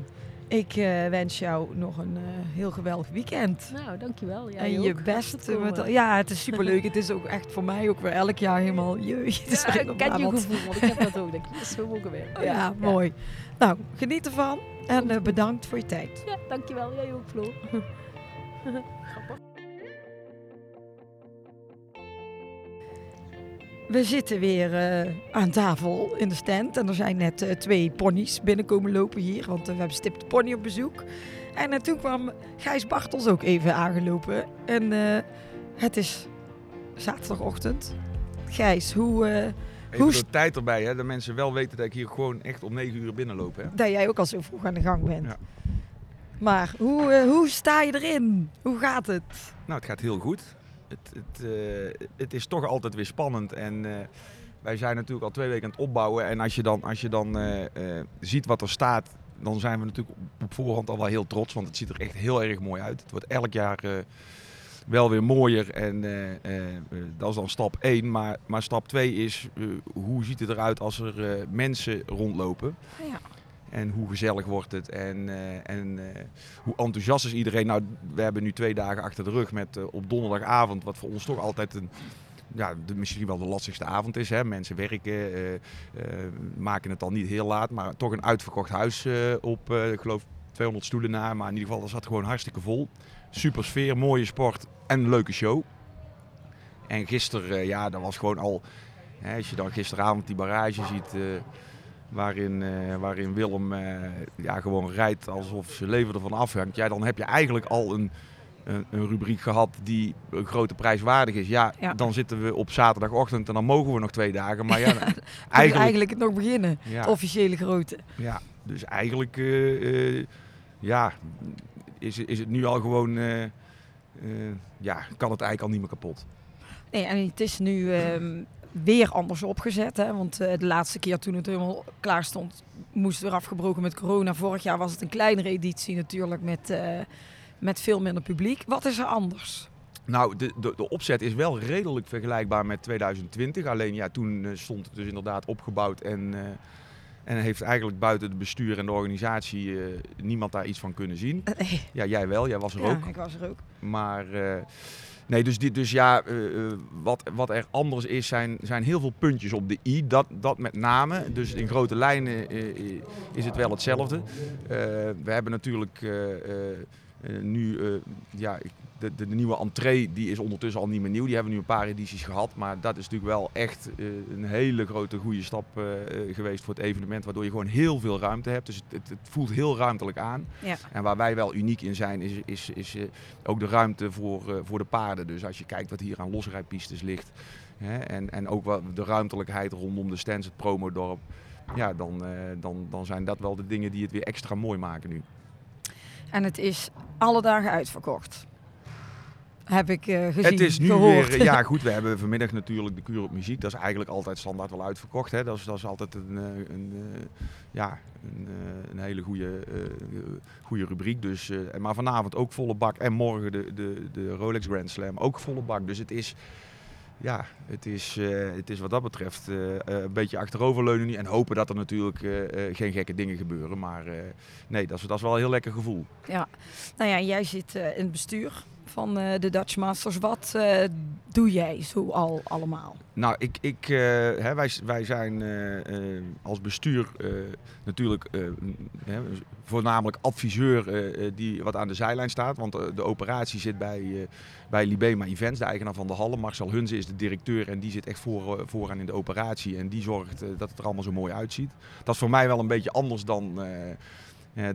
ik uh, wens jou nog een uh, heel geweldig weekend. Nou, dankjewel. Jij en je beste. Met, ja, het is superleuk. het is ook echt voor mij ook weer elk jaar helemaal jeugd. Het is ja, ik ken je gevoel, want ik heb dat ook. Denk, yes, we mogen weer. Ja, ja, mooi. Nou, geniet ervan en uh, bedankt voor je tijd. Ja, dankjewel. Jij ook, Flo. Grappig. We zitten weer uh, aan tafel in de stand. En er zijn net uh, twee ponies binnenkomen lopen hier. Want uh, we hebben Stip de Pony op bezoek. En toen kwam Gijs Bartels ook even aangelopen. En het is zaterdagochtend. Gijs, hoe... Even hoe de tijd erbij, hè, dat mensen wel weten dat ik hier gewoon echt om 9 uur binnenloop. Hè? Dat jij ook al zo vroeg aan de gang bent. Ja. Maar hoe, hoe sta je erin? Hoe gaat het? Nou, het gaat heel goed het, het, uh, het is toch altijd weer spannend. En uh, wij zijn natuurlijk al twee weken aan het opbouwen. En als je dan, als je dan uh, ziet wat er staat, dan zijn we natuurlijk op voorhand al wel heel trots. Want het ziet er echt heel erg mooi uit. Het wordt elk jaar wel weer mooier. En dat is dan stap 1. Maar, maar stap 2 is, hoe ziet het eruit als er mensen rondlopen? Ja. En hoe gezellig wordt het en, uh, en uh, hoe enthousiast is iedereen. Nou, we hebben nu twee dagen achter de rug met uh, op donderdagavond, wat voor ons toch altijd een, ja, de, misschien wel de lastigste avond is. Hè. Mensen werken, maken het dan niet heel laat, maar toch een uitverkocht huis op, ik geloof 200 stoelen na. Maar in ieder geval, dat zat gewoon hartstikke vol. Super sfeer, mooie sport en een leuke show. En gisteren, ja, dat was gewoon al, hè, als je dan gisteravond die barrage ziet Waarin, uh, waarin Willem uh, ja, gewoon rijdt alsof zijn leven ervan afhangt. Ja, dan heb je eigenlijk al een, een, een, rubriek gehad die een grote prijs waardig is. Ja, dan zitten we op zaterdagochtend en dan mogen we nog twee dagen. Maar ja, eigenlijk, eigenlijk het nog beginnen. Ja. Het officiële grote. Ja, dus eigenlijk uh, ja, is, is het nu al gewoon. ja, kan het eigenlijk al niet meer kapot. Nee, en het is nu. Um, weer anders opgezet. Hè? Want uh, de laatste keer toen het helemaal klaar stond, moest er afgebroken met corona. Vorig jaar was het een kleinere editie natuurlijk met, uh, met veel minder publiek. Wat is er anders? Nou, de, de, de, opzet is wel redelijk vergelijkbaar met 2020. Alleen ja, toen uh, stond het dus inderdaad opgebouwd en, en heeft eigenlijk buiten het bestuur en de organisatie niemand daar iets van kunnen zien. Ja, jij wel, jij was er ja, ook. ik was er ook. Maar Nee, dus, die, dus ja, uh, wat, wat er anders is, zijn, zijn heel veel puntjes op de i. Dat, dat met name. Dus in grote lijnen uh, is het wel hetzelfde. we hebben natuurlijk nu, ja, de, de, nieuwe entree die is ondertussen al niet meer nieuw. Die hebben we nu een paar edities gehad. Maar dat is natuurlijk wel echt uh, een hele grote goede stap uh, geweest voor het evenement. Waardoor je gewoon heel veel ruimte hebt. Dus het, het, het voelt heel ruimtelijk aan. Ja. En waar wij wel uniek in zijn, is, is, is uh, ook de ruimte voor, voor de paarden. Dus als je kijkt wat hier aan losrijpistes ligt. Hè, en, en ook wat de ruimtelijkheid rondom de stands, het promodorp. Ja, dan, dan, dan zijn dat wel de dingen die het weer extra mooi maken nu. En het is alle dagen uitverkocht heb ik uh, gezien. Het is nu gehoord. weer, ja goed, we hebben vanmiddag natuurlijk de kuur op muziek. Dat is eigenlijk altijd standaard wel uitverkocht. Hè. Dat, is, dat is altijd een, eh, een, uh, ja, een, een, hele goede, goede rubriek. Dus, maar vanavond ook volle bak. En morgen de, de, de Rolex Grand Slam ook volle bak. Dus het is, ja, het is, het is wat dat betreft een beetje achteroverleunen nu. En hopen dat er natuurlijk geen gekke dingen gebeuren. Maar nee, dat is, dat is wel een heel lekker gevoel. Ja, nou ja, jij zit in het bestuur van uh, de Dutch Masters. Wat uh, doe jij zo al allemaal? Nou, ik, ik, uh, hè, wij, wij zijn als bestuur natuurlijk voornamelijk adviseur die wat aan de zijlijn staat. Want de operatie zit bij, bij Libema Events, de eigenaar van de Hallen. Marcel Hunze is de directeur en die zit echt voor, vooraan in de operatie. En die zorgt dat het er allemaal zo mooi uitziet. Dat is voor mij wel een beetje anders dan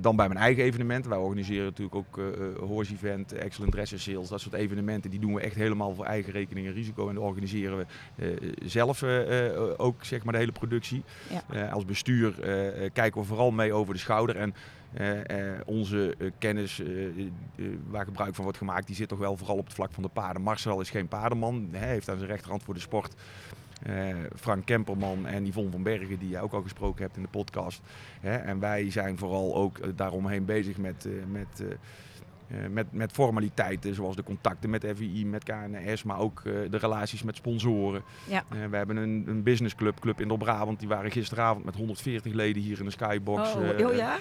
dan bij mijn eigen evenementen. Wij organiseren natuurlijk ook uh, Horse Event, Excellent Dresser Sales, dat soort evenementen. Die doen we echt helemaal voor eigen rekening en risico. En dan organiseren we zelf ook zeg maar, de hele productie. Ja. als bestuur kijken we vooral mee over de schouder. En onze kennis waar gebruik van wordt gemaakt, die zit toch wel vooral op het vlak van de paarden. Marcel is geen paardenman. Hij heeft aan zijn rechterhand voor de sport Frank Kemperman en Yvonne van Bergen, die je ook al gesproken hebt in de podcast. en wij zijn vooral ook daaromheen bezig met, met eh, met, met formaliteiten zoals de contacten met FII, met KNS, maar ook uh, de relaties met sponsoren. Ja. Uh, we hebben een, een businessclub, Club in Brabant, die waren gisteravond met 140 leden hier in de Skybox. Oh, oh ja?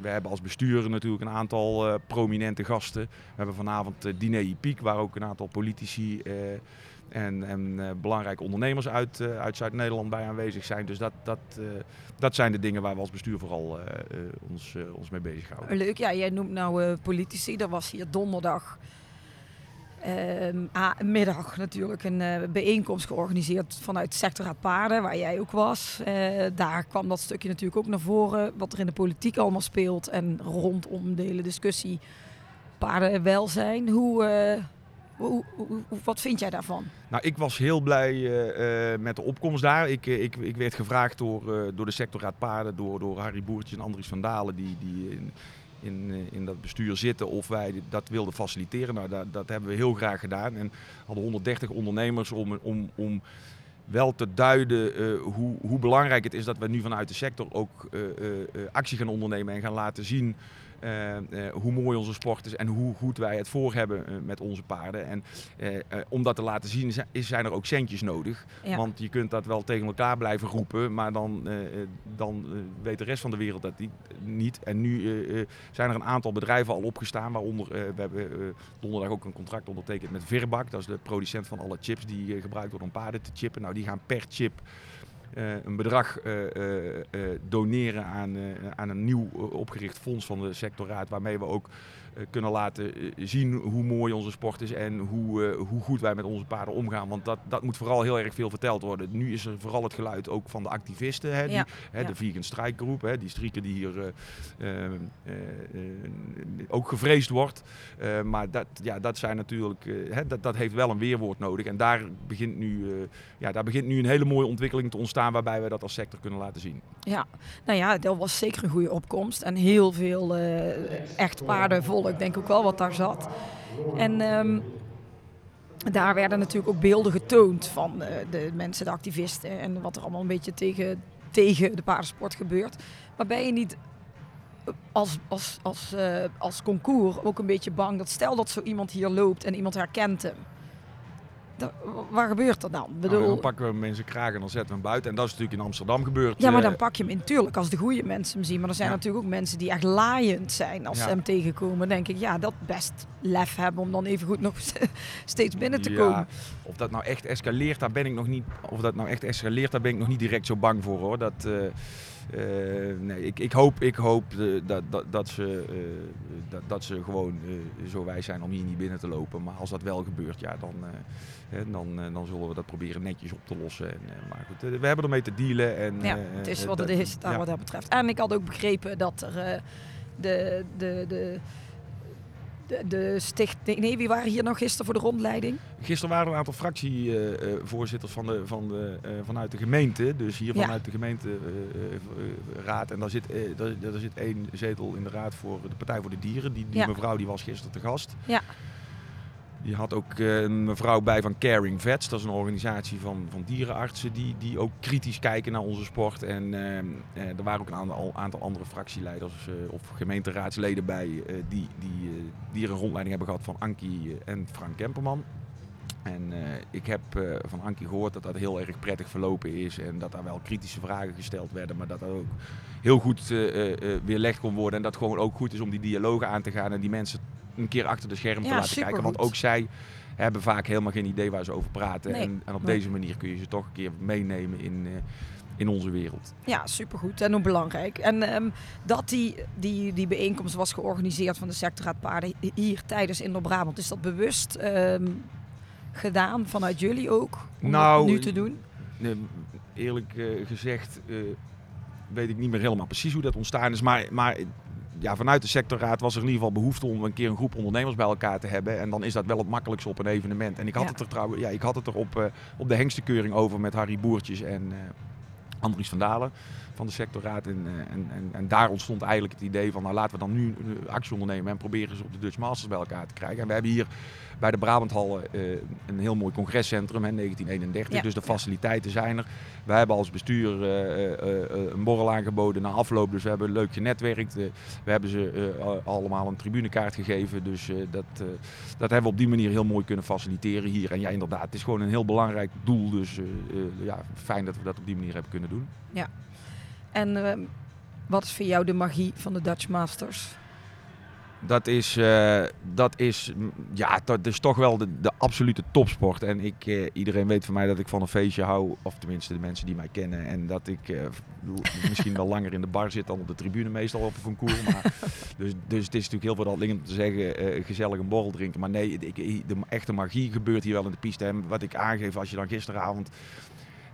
we hebben als bestuur natuurlijk een aantal prominente gasten. We hebben vanavond diner Piek, waar ook een aantal politici en, en uh, belangrijke ondernemers uit, uh, uit Zuid-Nederland bij aanwezig zijn. Dus dat, dat, uh, dat zijn de dingen waar we als bestuur vooral ons, ons mee bezighouden. Leuk, ja, jij noemt nou politici. Er was hier donderdag ehm, middag natuurlijk een bijeenkomst georganiseerd vanuit Sectorraad Paarden, waar jij ook was. daar kwam dat stukje natuurlijk ook naar voren, wat er in de politiek allemaal speelt en rondom de hele discussie paardenwelzijn. Hoe wat vind jij daarvan? Nou, ik was heel blij uh, uh, met de opkomst daar. Ik, uh, ik, ik werd gevraagd door, door de sectorraad paarden, door, door Harry Boertje en Andries van Dalen, die, die in, in, in dat bestuur zitten, of wij dat wilden faciliteren. Nou, dat, dat hebben we heel graag gedaan. En hadden 130 ondernemers om, om, om wel te duiden hoe, hoe belangrijk het is dat we nu vanuit de sector ook actie gaan ondernemen en gaan laten zien eh, eh, hoe mooi onze sport is en hoe goed wij het voor hebben eh, met onze paarden. En om dat te laten zien zijn er ook centjes nodig. Want je kunt dat wel tegen elkaar blijven roepen, maar dan, dan weet de rest van de wereld dat niet. En nu zijn er een aantal bedrijven al opgestaan, waaronder we hebben donderdag ook een contract ondertekend met Virbak. Dat is de producent van alle chips die gebruikt worden om paarden te chippen. Nou, die gaan per chip een bedrag uh, doneren aan, aan een nieuw opgericht fonds van de sectorraad, waarmee we ook eh, kunnen laten eh, zien hoe mooi onze sport is en hoe, eh, hoe goed wij met onze paarden omgaan. Want dat, dat moet vooral heel erg veel verteld worden. Nu is er vooral het geluid ook van de activisten, hè, die, hè, de vegan strijkgroep, hè, die strieken die hier ook gevreesd wordt. maar dat, ja, dat zijn natuurlijk, hè, dat, dat heeft wel een weerwoord nodig. En daar begint, nu, ja, daar begint nu een hele mooie ontwikkeling te ontstaan waarbij we dat als sector kunnen laten zien. Ja, nou ja, dat was zeker een goede opkomst. En heel veel echt paarden vol ik denk ook wel wat daar zat. En ehm, daar werden natuurlijk ook beelden getoond van uh, de mensen, de activisten en wat er allemaal een beetje tegen, tegen de paardensport gebeurt. Maar ben je niet als, als, als, uh, als concours ook een beetje bang dat stel dat zo iemand hier loopt en iemand herkent hem waar gebeurt er dan? Bedoel... Nou, dan pakken we mensen kragen en dan zetten we hem buiten. En dat is natuurlijk in Amsterdam gebeurd. Ja, maar dan pak je hem in. Tuurlijk, als de goede mensen hem zien. Maar er zijn natuurlijk ook mensen die echt laaiend zijn als ze hem tegenkomen. denk ik, ja, dat best lef hebben om dan even goed nog steeds binnen te komen. Of dat nou echt escaleert, daar ben ik nog niet. Of dat nou echt escaleert, daar ben ik nog niet direct zo bang voor hoor. Dat. Uh, nee, ik, ik hoop, ik hoop uh, dat, dat, dat, ze, dat, dat ze gewoon zo wijs zijn om hier niet binnen te lopen. Maar als dat wel gebeurt, ja, dan, dan, dan zullen we dat proberen netjes op te lossen. En, maar goed, we hebben ermee te dealen. En, ja, het is wat het is, daar wat dat betreft. En ik had ook begrepen dat er de, de, de de, de stichting. Nee, wie waren hier nog gisteren voor de rondleiding? Gisteren waren er een aantal fractievoorzitters van de, van de, uh, vanuit de gemeente. Dus hier vanuit de gemeenteraad. en daar zit, daar, daar, zit één zetel in de raad voor de Partij voor de Dieren. Die, die mevrouw die was gisteren te gast. Ja. Je had ook eh, een mevrouw bij van Caring Vets. Dat is een organisatie van, van dierenartsen die, die ook kritisch kijken naar onze sport. En eh, eh, er waren ook een aantal, aantal andere fractieleiders of gemeenteraadsleden bij die, die, die een rondleiding hebben gehad van Ankie en Frank Kemperman. En ik heb van Ankie gehoord dat dat heel erg prettig verlopen is en dat daar wel kritische vragen gesteld werden, maar dat dat ook heel goed weerlegd kon worden. En dat gewoon ook goed is om die dialogen aan te gaan en die mensen een keer achter de scherm te laten kijken. Want ook zij hebben vaak helemaal geen idee waar ze over praten. en, en, op deze manier kun je ze toch een keer meenemen in, uh, in onze wereld. Ja, supergoed en ook belangrijk. En um, dat die, die, die bijeenkomst was georganiseerd van de sectorraad paarden hier tijdens Indo-Brabant, is dat bewust um, gedaan vanuit jullie ook? Om nou, nu te doen? eerlijk uh, gezegd uh, weet ik niet meer helemaal precies hoe dat ontstaan is. Maar, maar ja, vanuit de sectorraad was er in ieder geval behoefte om een keer een groep ondernemers bij elkaar te hebben. En dan is dat wel het makkelijkste op een evenement. En ik had het er trouwens, ja, ik had het er op, uh, op de hengstekeuring over met Harry Boertjes en, Andries van Dalen van de sectorraad. En, en, en, en, daar ontstond eigenlijk het idee van nou, laten we dan nu actie ondernemen en proberen ze op de Dutch Masters bij elkaar te krijgen. En we hebben hier bij de Brabanthal uh, een heel mooi congrescentrum, in 1931. Dus de faciliteiten zijn er. We hebben als bestuur een borrel aangeboden na afloop. Dus we hebben leuk genetwerkt. we hebben ze allemaal een tribunekaart gegeven. Dus dat, dat hebben we op die manier heel mooi kunnen faciliteren hier. En ja, inderdaad, het is gewoon een heel belangrijk doel. Dus ja, fijn dat we dat op die manier hebben kunnen doen. Ja, en ehm, wat is voor jou de magie van de Dutch Masters? Dat is, uh, dat is, ja, dat is toch wel de, de absolute topsport. En ik, uh, iedereen weet van mij dat ik van een feestje hou. Of tenminste de mensen die mij kennen. En dat ik uh, misschien wel langer in de bar zit dan op de tribune meestal op een concours. Maar, dus, dus het is natuurlijk heel veel dat om te zeggen, gezellig een borrel drinken. Maar nee, ik, de echte magie gebeurt hier wel in de piste. En wat ik aangeef als je dan gisteravond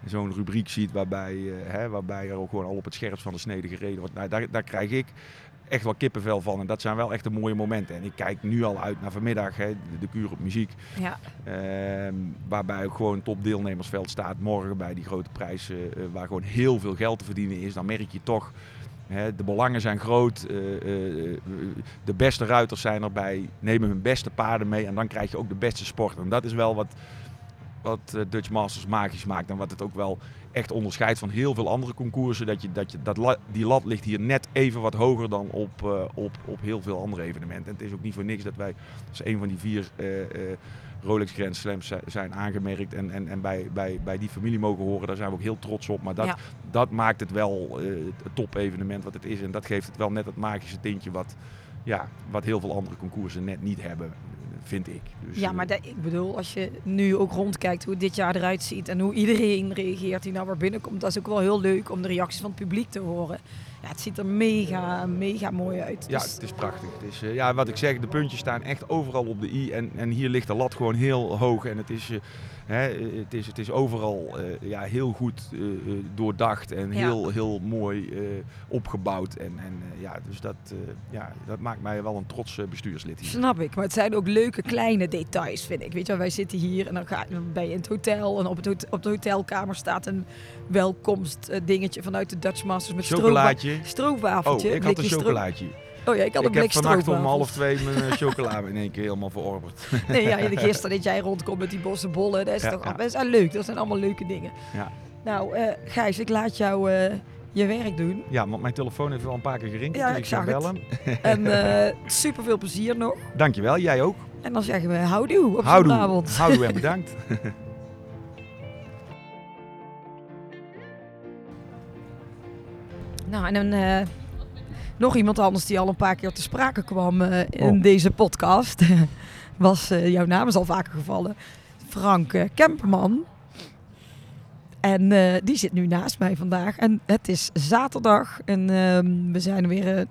zo'n rubriek ziet waarbij, uh, hè, waarbij er ook gewoon al op het scherpst van de snede gereden wordt. Nou, daar, daar krijg ik echt wel kippenvel van. En dat zijn wel echt de mooie momenten. En ik kijk nu al uit naar vanmiddag, hè, de, kuur op muziek. Ja. Uh, waarbij ook gewoon topdeelnemersveld staat morgen bij die grote prijzen. Uh, waar gewoon heel veel geld te verdienen is. Dan merk je toch, hè, de belangen zijn groot. Uh, de beste ruiters zijn erbij. Nemen hun beste paarden mee. En dan krijg je ook de beste sport. En dat is wel wat wat eh, Dutch Masters magisch maakt. En wat het ook wel echt onderscheidt van heel veel andere concoursen. Dat, je, dat, je, dat die lat ligt hier net even wat hoger dan op, uh, op, op heel veel andere evenementen. En het is ook niet voor niks dat wij als een van die vier uh, Rolex Grand Slams zijn aangemerkt. En, en, en bij, bij, bij die familie mogen horen. Daar zijn we ook heel trots op. Maar dat, dat maakt het wel het top evenement wat het is. En dat geeft het wel net het magische tintje wat, ja, wat heel veel andere concoursen net niet hebben vind ik. Dus, ja, maar eh, ik bedoel, als je nu ook rondkijkt hoe dit jaar eruit ziet en hoe iedereen reageert die nou weer binnenkomt, dat is ook wel heel leuk om de reacties van het publiek te horen. Ja, het ziet er mega, mega mooi uit. Ja, dus- het is prachtig. Het is, uh, ja, wat ik zeg, de puntjes staan echt overal op de i en, en hier ligt de lat gewoon heel hoog en het is... Uh, het, is, het is overal uh, ja, heel goed doordacht en heel, heel mooi opgebouwd. En, en ja, dus dat, ja, dat maakt mij wel een trots bestuurslid hier. Snap ik, maar het zijn ook leuke kleine details, vind ik. Weet je, wij zitten hier en dan, ga, ben je in het hotel en op, het op de hotelkamer staat een welkomst dingetje vanuit de Dutch Masters met chocolaatje. stroopwafeltje. Oh, ik had een chocolaatje. Oh ja, ik had een blik Ik heb vannacht om half twee mijn uh, chocola in één keer helemaal verorberd. nee, ja, gisteren dat jij rondkomt met die bossen bollen, dat is toch ja. best leuk. Dat zijn allemaal leuke dingen. Ja. Nou, uh, Gijs, ik laat jou uh, je werk doen. Ja, want mijn telefoon heeft wel een paar keer gerinkt. Ja, dus ik, ik zag bellen. en super veel plezier nog. Dankjewel, jij ook. En dan zeggen we houdoe op zondagavond. Houdoe en bedankt. Nou, en dan nog iemand anders die al een paar keer te sprake kwam uh, in oh. deze podcast. was, uh, jouw naam is al vaker gevallen. Frank Kemperman. En die zit nu naast mij vandaag. En het is zaterdag. En ehm, we zijn weer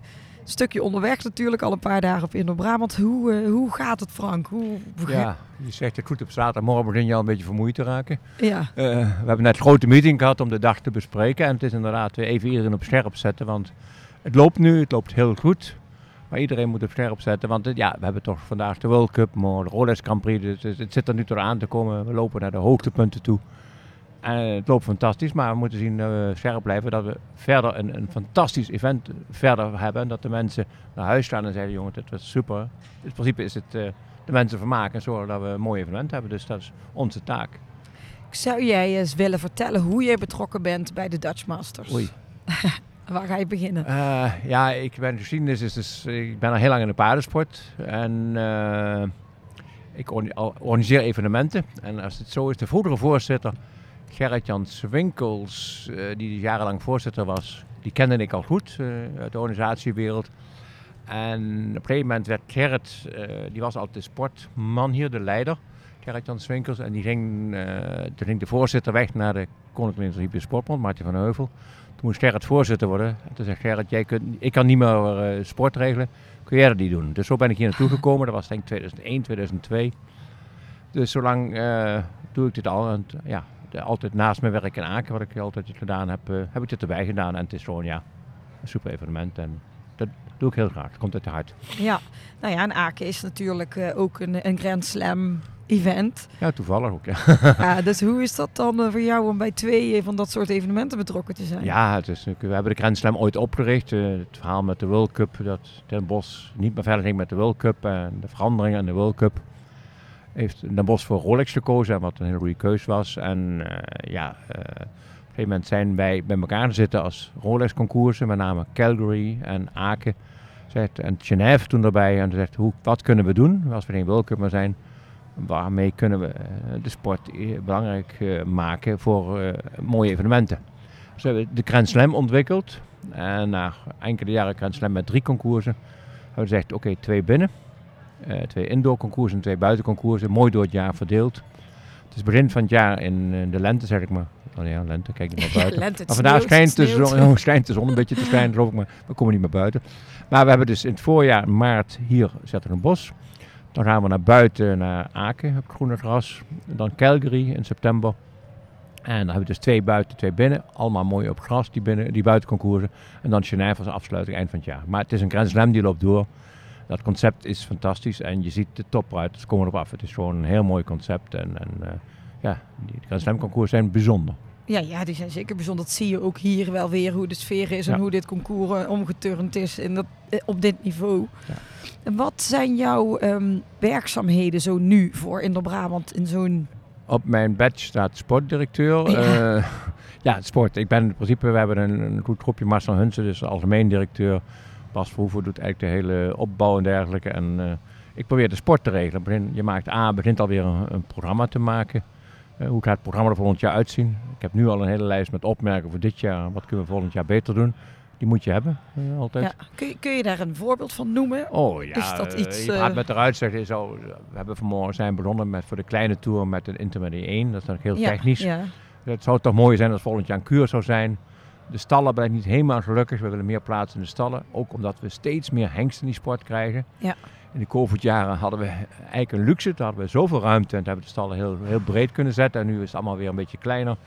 stukje onderweg natuurlijk. Al een paar dagen op Indo-Brabant. Hoe, hoe gaat het Frank? Hoe, ja, je zegt het goed op zaterdagmorgen begin je al een beetje vermoeid te raken. Ja. we hebben net een grote meeting gehad om de dag te bespreken. En het is inderdaad even iedereen op scherp zetten. Want het loopt nu, het loopt heel goed. Maar iedereen moet op scherp zetten, want ja, we hebben toch vandaag de World Cup, maar de Rolex Grand Prix, dus het zit er nu toch aan te komen. We lopen naar de hoogtepunten toe. En het loopt fantastisch, maar we moeten zien dat we scherp blijven, dat we verder een, een fantastisch event verder hebben. En dat de mensen naar huis gaan en zeggen, jongen, dit was super. In principe is het uh, de mensen vermaken en zorgen dat we een mooi evenement hebben. Dus dat is onze taak. Zou jij eens willen vertellen hoe jij betrokken bent bij de Dutch Masters? Oei. Waar ga je beginnen? Uh, ja, ik ben geschiedenis, is dus, ik ben al heel lang in de paardensport. En uh, ik organiseer evenementen. En als het zo is, de vroegere voorzitter, Gerrit-Jan Winkels, uh, die jarenlang voorzitter was, die kende ik al goed uit de organisatiewereld. En op een gegeven moment werd Gerrit, die was altijd de sportman hier, de leider. Gerrit-Jan Swinkels. En die ging, toen ging de voorzitter weg naar de Koninklijke Sportbond, Martin van Heuvel. Toen moest Gerrit voorzitter worden. En toen zei Gerrit, jij kunt, ik kan niet meer sport regelen. Kun jij dat niet doen? Dus zo ben ik hier naartoe gekomen. Dat was denk ik 2001, 2002. Dus zolang uh, doe ik dit al. Ja, altijd naast mijn werk in Aken, wat ik altijd gedaan heb, uh, heb ik dit erbij gedaan. En het is gewoon ja, een super evenement. En dat doe ik heel graag. Het komt uit de hart. Ja, nou ja, en Aken is natuurlijk ook een, een Grand Slam event. Ja, toevallig ook, ja. ja dus hoe is dat dan eh, voor jou om bij twee van dat soort evenementen betrokken te zijn? Ja, het is, we hebben de Grand Slam ooit opgericht. Uh, het verhaal met de World Cup, dat Den Bos niet meer verder ging met de World Cup en de veranderingen in de World Cup. Heeft Den Bos voor Rolex gekozen, wat een hele goede keus was. En uh, ja, op een gegeven moment zijn wij bij elkaar zitten als Rolex-concoursen, met name Calgary en Aken. Zegt, en Genève toen erbij en zegt, hoe, wat kunnen we doen als we geen World zijn? waarmee kunnen we eh, de sport eh, belangrijk eh, maken voor mooie evenementen. Dus we hebben de Grand Slam ontwikkeld. En na enkele jaren Grand Slam met drie concoursen hebben we gezegd, oké, twee binnen. Twee indoor concoursen en twee buitenconcoursen. Mooi door het jaar verdeeld. Het is begin van het jaar in de lente, zeg ik maar. Oh ja, lente, kijk niet naar buiten. lente, maar vandaag schijnt de, zon, schijnt de zon een beetje te schijnen, geloof ik, maar we komen niet meer buiten. Maar we hebben dus in het voorjaar, maart, hier zetten een bos. Dan gaan we naar buiten, naar Aken, op groene gras. Dan Calgary in september. En dan hebben we dus twee buiten, twee binnen. Allemaal mooi op gras, die, binnen, die buitenconcoursen. En dan Genève als afsluiting eind van het jaar. Maar het is een Grand Slam die loopt door. Dat concept is fantastisch en je ziet de topruiters komen erop af. Het is gewoon een heel mooi concept. En, en uh, ja, die Grand Slam concours zijn bijzonder. Ja, ja, die zijn zeker bijzonder. Dat zie je ook hier wel weer hoe de sfeer is en hoe dit concours uh, omgeturnd is in dat, uh, op dit niveau. Ja. En wat zijn jouw um, werkzaamheden zo nu voor Indo-Brabant in zo'n... Op mijn badge staat sportdirecteur. Ja. Ja, sport. Ik ben in principe, we hebben een, een goed groepje. Marcel Hunsen, dus algemeen directeur. Bas Verhoeven doet eigenlijk de hele opbouw en dergelijke. En ik probeer de sport te regelen. Je maakt A, begint alweer een, een programma te maken. Uh, hoe gaat het programma er volgend jaar uitzien? Ik heb nu al een hele lijst met opmerkingen voor dit jaar. Wat kunnen we volgend jaar beter doen? Die moet je hebben, uh, altijd. Ja. Kun, je, kun je daar een voorbeeld van noemen? Oh ja, is dat iets, je praat met eruit zeggen. Zo, we hebben vanmorgen zijn begonnen met voor de kleine tour met een Intermediate 1. Dat is natuurlijk heel ja, technisch. Ja. Het zou toch mooi zijn als volgend jaar een kuur zou zijn. De stallen ik niet helemaal gelukkig. We willen meer plaatsen in de stallen. Ook omdat we steeds meer hengsten in die sport krijgen. Ja. In de COVID-jaren hadden we eigenlijk een luxe. Toen hadden we zoveel ruimte en hebben we de stallen heel, heel breed kunnen zetten. En nu is het allemaal weer een beetje kleiner.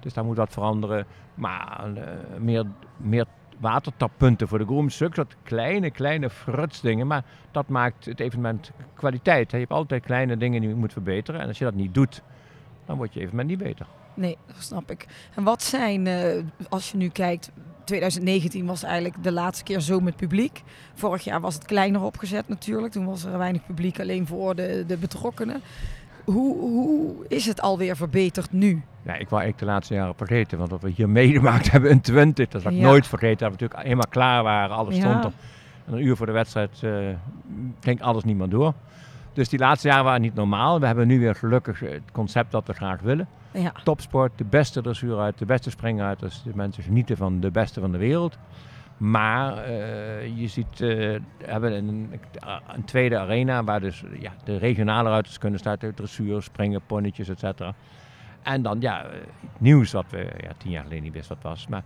Dus daar moet wat veranderen. Maar uh, meer, meer watertappunten voor de grooms. Zulke soort kleine, kleine frutsdingen. Maar dat maakt het evenement kwaliteit. Je hebt altijd kleine dingen die je moet verbeteren. En als je dat niet doet, dan wordt je evenement niet beter. Nee, dat snap ik. En wat zijn, uh, als je nu kijkt, 2019 was eigenlijk de laatste keer zo met publiek. Vorig jaar was het kleiner opgezet natuurlijk. Toen was er weinig publiek alleen voor de, de betrokkenen. Hoe, hoe is het alweer verbeterd nu? Ja, ik wou ik de laatste jaren vergeten. Want wat we hier meegemaakt hebben in 20, dat zal ik nooit vergeten. Dat we natuurlijk helemaal klaar waren, alles stond er. En een uur voor de wedstrijd uh, ging alles niet meer door. Dus die laatste jaren waren niet normaal. We hebben nu weer gelukkig het concept dat we graag willen. Ja. Topsport, de beste dressuur uit, de beste springer uit. Dus de mensen genieten van de beste van de wereld. Maar uh, je ziet, uh, hebben een, een, tweede arena waar dus ja, de regionale ruiters kunnen starten. Dressuur, springen, ponnetjes, et cetera. En dan ja, het nieuws wat we ja, tien jaar geleden niet wisten wat was. Maar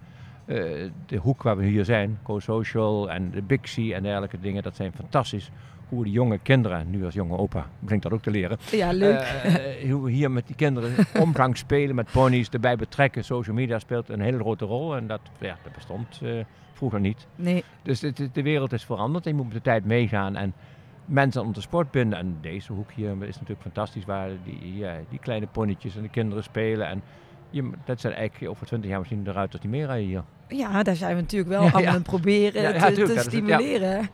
de hoek waar we hier zijn, Co-Social en de C en dergelijke dingen, dat zijn fantastisch hoe de jonge kinderen, nu als jonge opa, begint dat ook te leren. Ja, leuk. Uh, hoe we hier met die kinderen omgang spelen met ponies, erbij betrekken. Social media speelt een hele grote rol en dat, ja, dat bestond uh, vroeger niet. Nee. Dus de, de, wereld is veranderd en je moet met de tijd meegaan en mensen om de sport binden. En deze hoek hier is natuurlijk fantastisch waar die, ja, die kleine ponnetjes en de kinderen spelen. En je, dat zijn eigenlijk over twintig jaar misschien eruit tot die meer rijden hier. Ja, daar zijn we natuurlijk wel ja, aan het proberen te, te stimuleren.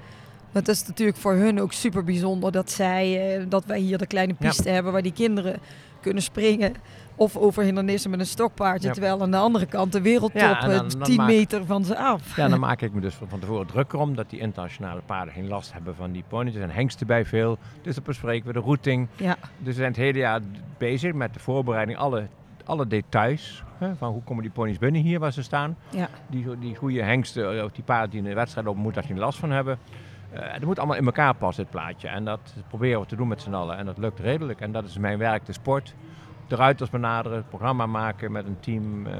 Het is natuurlijk voor hun ook super bijzonder dat zij, uh, dat wij hier de kleine piste hebben waar die kinderen kunnen springen. Of over hindernissen met een stokpaardje. Terwijl aan de andere kant de wereldtop ja, dan, 10 meter van ze af. Ja, dan maak ik me dus van tevoren drukker om dat die internationale paarden geen last hebben van die ponies. Er zijn hengsten bij veel. Dus dan bespreken we de routing. Ja. Dus we zijn het hele jaar bezig met de voorbereiding. Alle, alle details. Hè, van hoe komen die ponies binnen hier waar ze staan. Ja. Die, die goede hengsten, of die paarden die in de wedstrijd op moeten, daar geen last van hebben. Uh, het moet allemaal in elkaar passen, het plaatje. En dat proberen we te doen met z'n allen. En dat lukt redelijk. En dat is mijn werk, de sport. De ruiters benaderen, het programma maken met een team. Uh,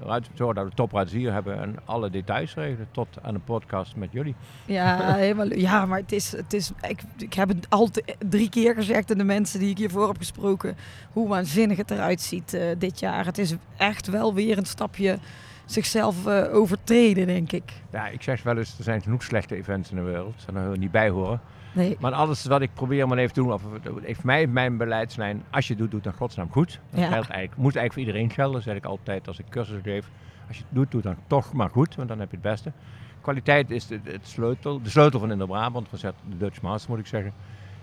ruiters, zorgen dat we topruiters hier hebben en alle details regelen. Tot aan de podcast met jullie. Ja, helemaal, ja maar het is, het is, ik, ik heb het al drie keer gezegd aan de mensen die ik hiervoor heb gesproken. Hoe waanzinnig het eruit ziet uh, dit jaar. Het is echt wel weer een stapje zichzelf uh, overtreden, denk ik. Ja, ik zeg wel eens, er zijn genoeg slechte events in de wereld. Daar we niet bij horen. Nee. Maar alles wat ik probeer maar even te doen, of heeft mij mijn beleiidslijn, als je het doet, doe het dan godsnaam goed. Dat Ja. geldt eigenlijk, moet eigenlijk voor iedereen gelden, dat zeg ik altijd als ik cursus geef. Als je het doet, doe het dan toch maar goed, want dan heb je het beste. Kwaliteit is de, het sleutel, de sleutel van Indo-Brabant, van de Dutch Master moet ik zeggen.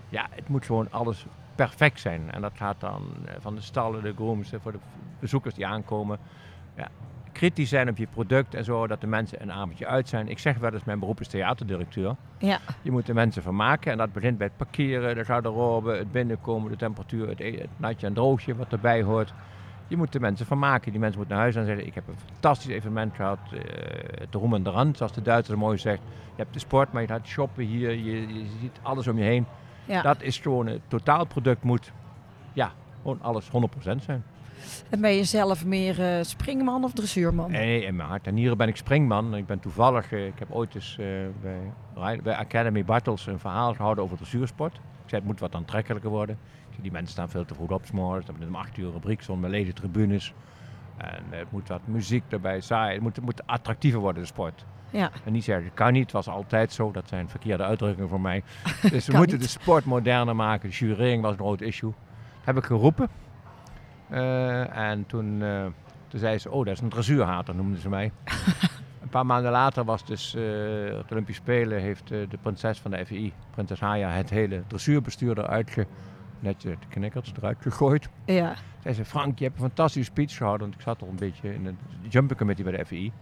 Ja, het moet gewoon alles perfect zijn. En dat gaat dan eh, van de stallen, de grooms, eh, voor de bezoekers die aankomen. Ja, kritisch zijn op je product en zo, dat de mensen een avondje uit zijn. Ik zeg wel eens, mijn beroep is theaterdirecteur. Ja. Je moet de mensen vermaken en dat begint bij het parkeren, de garderobe, het binnenkomen, de temperatuur, het, e- het natje en droogje wat erbij hoort. Je moet de mensen vermaken. Die mensen moeten naar huis en zeggen, ik heb een fantastisch evenement gehad. eh de roem en de rand, zoals de Duitser mooi zegt. Je hebt de sport, maar je gaat shoppen hier, je, je ziet alles om je heen. ja. Dat is gewoon, het totaalproduct moet, ja, gewoon alles 100% zijn. En ben je zelf meer eh, springman of dressuurman? Nee, in mijn hart en nieren ben ik springman. Ik ben toevallig, eh, ik heb ooit eens eh, bij, bij Academy Battles een verhaal gehouden over dressuursport. Ik zei, het moet wat aantrekkelijker worden. Die mensen staan veel te vroeg op, 's morgens. Dan hebben om acht uur rubriek, zonder lege tribunes. En het moet wat muziek erbij, saai. Het moet, het moet attractiever worden, de sport. Ja. En niet zeggen, het kan niet, het was altijd zo. Dat zijn verkeerde uitdrukkingen voor mij. Dus we moeten niet. de sport moderner maken. De jurering was een groot issue. Dat heb ik geroepen. Eh, en toen, eh, toen zei ze, oh, dat is een dressuurhater, noemden ze mij. een paar maanden later was dus, eh, op de Olympische Spelen, heeft de prinses van de FI, prinses Haya, het hele dressuurbestuur eruit ge, netjes de knikkers eruit gegooid. Ja. Zij zei, Frank, je hebt een fantastische speech gehouden, want ik zat al een beetje in de jumping committee bij de FI.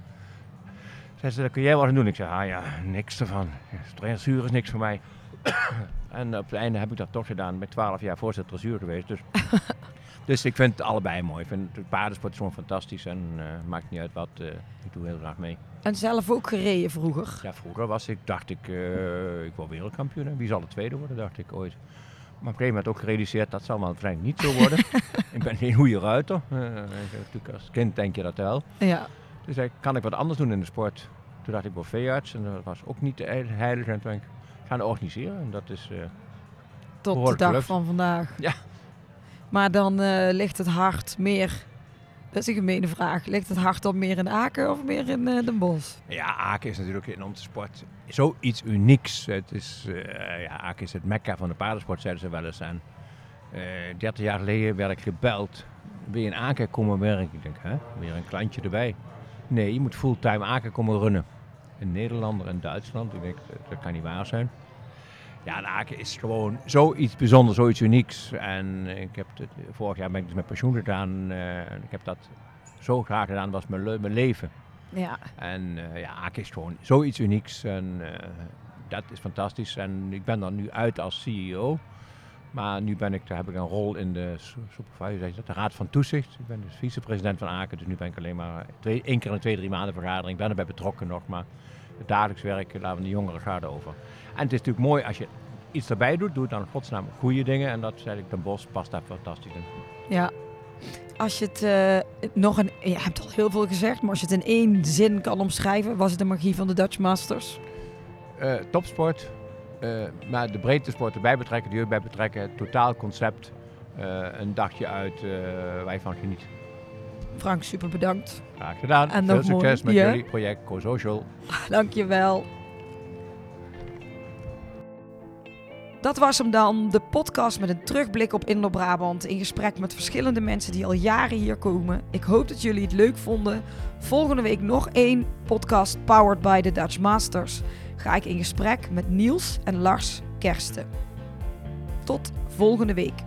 Zij zei, dat kun jij wel gaan doen. Ik zei, ah ja, niks ervan. Dressuur is niks voor mij. en op het einde heb ik dat toch gedaan. Ik ben 12 jaar voorzitter dressuur geweest. Dus, dus ik vind het allebei mooi. Ik vind het paardensport gewoon fantastisch. En eh, maakt niet uit wat. eh, ik doe heel graag mee. En zelf ook gereden vroeger. Ja, vroeger was ik, dacht ik, eh, ik wil wereldkampioen. En wie zal de tweede worden, dacht ik ooit. Maar op een gegeven moment ook gerealiseerd, dat zal waarschijnlijk niet zo worden. ik ben geen goede ruiter. Natuurlijk als kind denk je dat wel. Ja. Dus ik, kan ik wat anders doen in de sport? Toen dacht ik, ik word veearts. En dat was ook niet heilig. En toen ben ik gaan organiseren. En dat is... Tot de dag van vandaag. Ja. Maar dan eh, ligt het hart meer... Dat is een gemene vraag. Ligt het hart dan meer in Aken of meer in eh, Den? Ja, Aken is natuurlijk in onze sport zoiets unieks. Het is, eh, ja, Aken is het mekka van de paardensport, zeiden ze wel eens. En eh 30 jaar geleden werd ik gebeld. Wil je in Aken komen werken? Ik denk, hè, weer een klantje erbij. Nee, je moet fulltime Aken komen runnen. Een Nederlander en Duitsland. Ik denk, dat kan niet waar zijn. Ja, de Aken is gewoon zoiets bijzonders, zoiets unieks. En ik heb het, vorig jaar ben ik dus met pensioen gedaan. eh, ik heb dat zo graag gedaan, was mijn, le- mijn leven. Ja. En eh, ja, Aken is gewoon zoiets unieks en eh, dat is fantastisch. En ik ben er nu uit als CEO. Maar nu ben ik, daar heb ik een rol in de su- supervisor, de Raad van Toezicht. Ik ben dus vicepresident van Aken, dus nu ben ik alleen maar twee, één keer in de twee, drie maanden vergadering. Ik ben erbij betrokken nog, maar het dagelijks werk laten we de jongeren gaat over. En het is natuurlijk mooi als je iets erbij doet, doe dan godsnaam goede dingen. En dat is eigenlijk Den Bos past daar fantastisch in. Ja. Als je het eh, nog een... Je hebt al heel veel gezegd, maar als je het in één zin kan omschrijven... was het de magie van de Dutch Masters? Eh, topsport, eh, maar de breedte sport erbij betrekken, de jeugd bij betrekken, het totaalconcept, eh, een dagje uit waar je van geniet. Frank, super bedankt. Graag gedaan. En Veel succes met ja. jullie project Co-Social. Dankjewel. Dat was hem dan, de podcast met een terugblik op Indo-Brabant. In gesprek met verschillende mensen die al jaren hier komen. Ik hoop dat jullie het leuk vonden. Volgende week nog één podcast powered by the Dutch Masters. Ga ik in gesprek met Niels en Lars Kersten. Tot volgende week.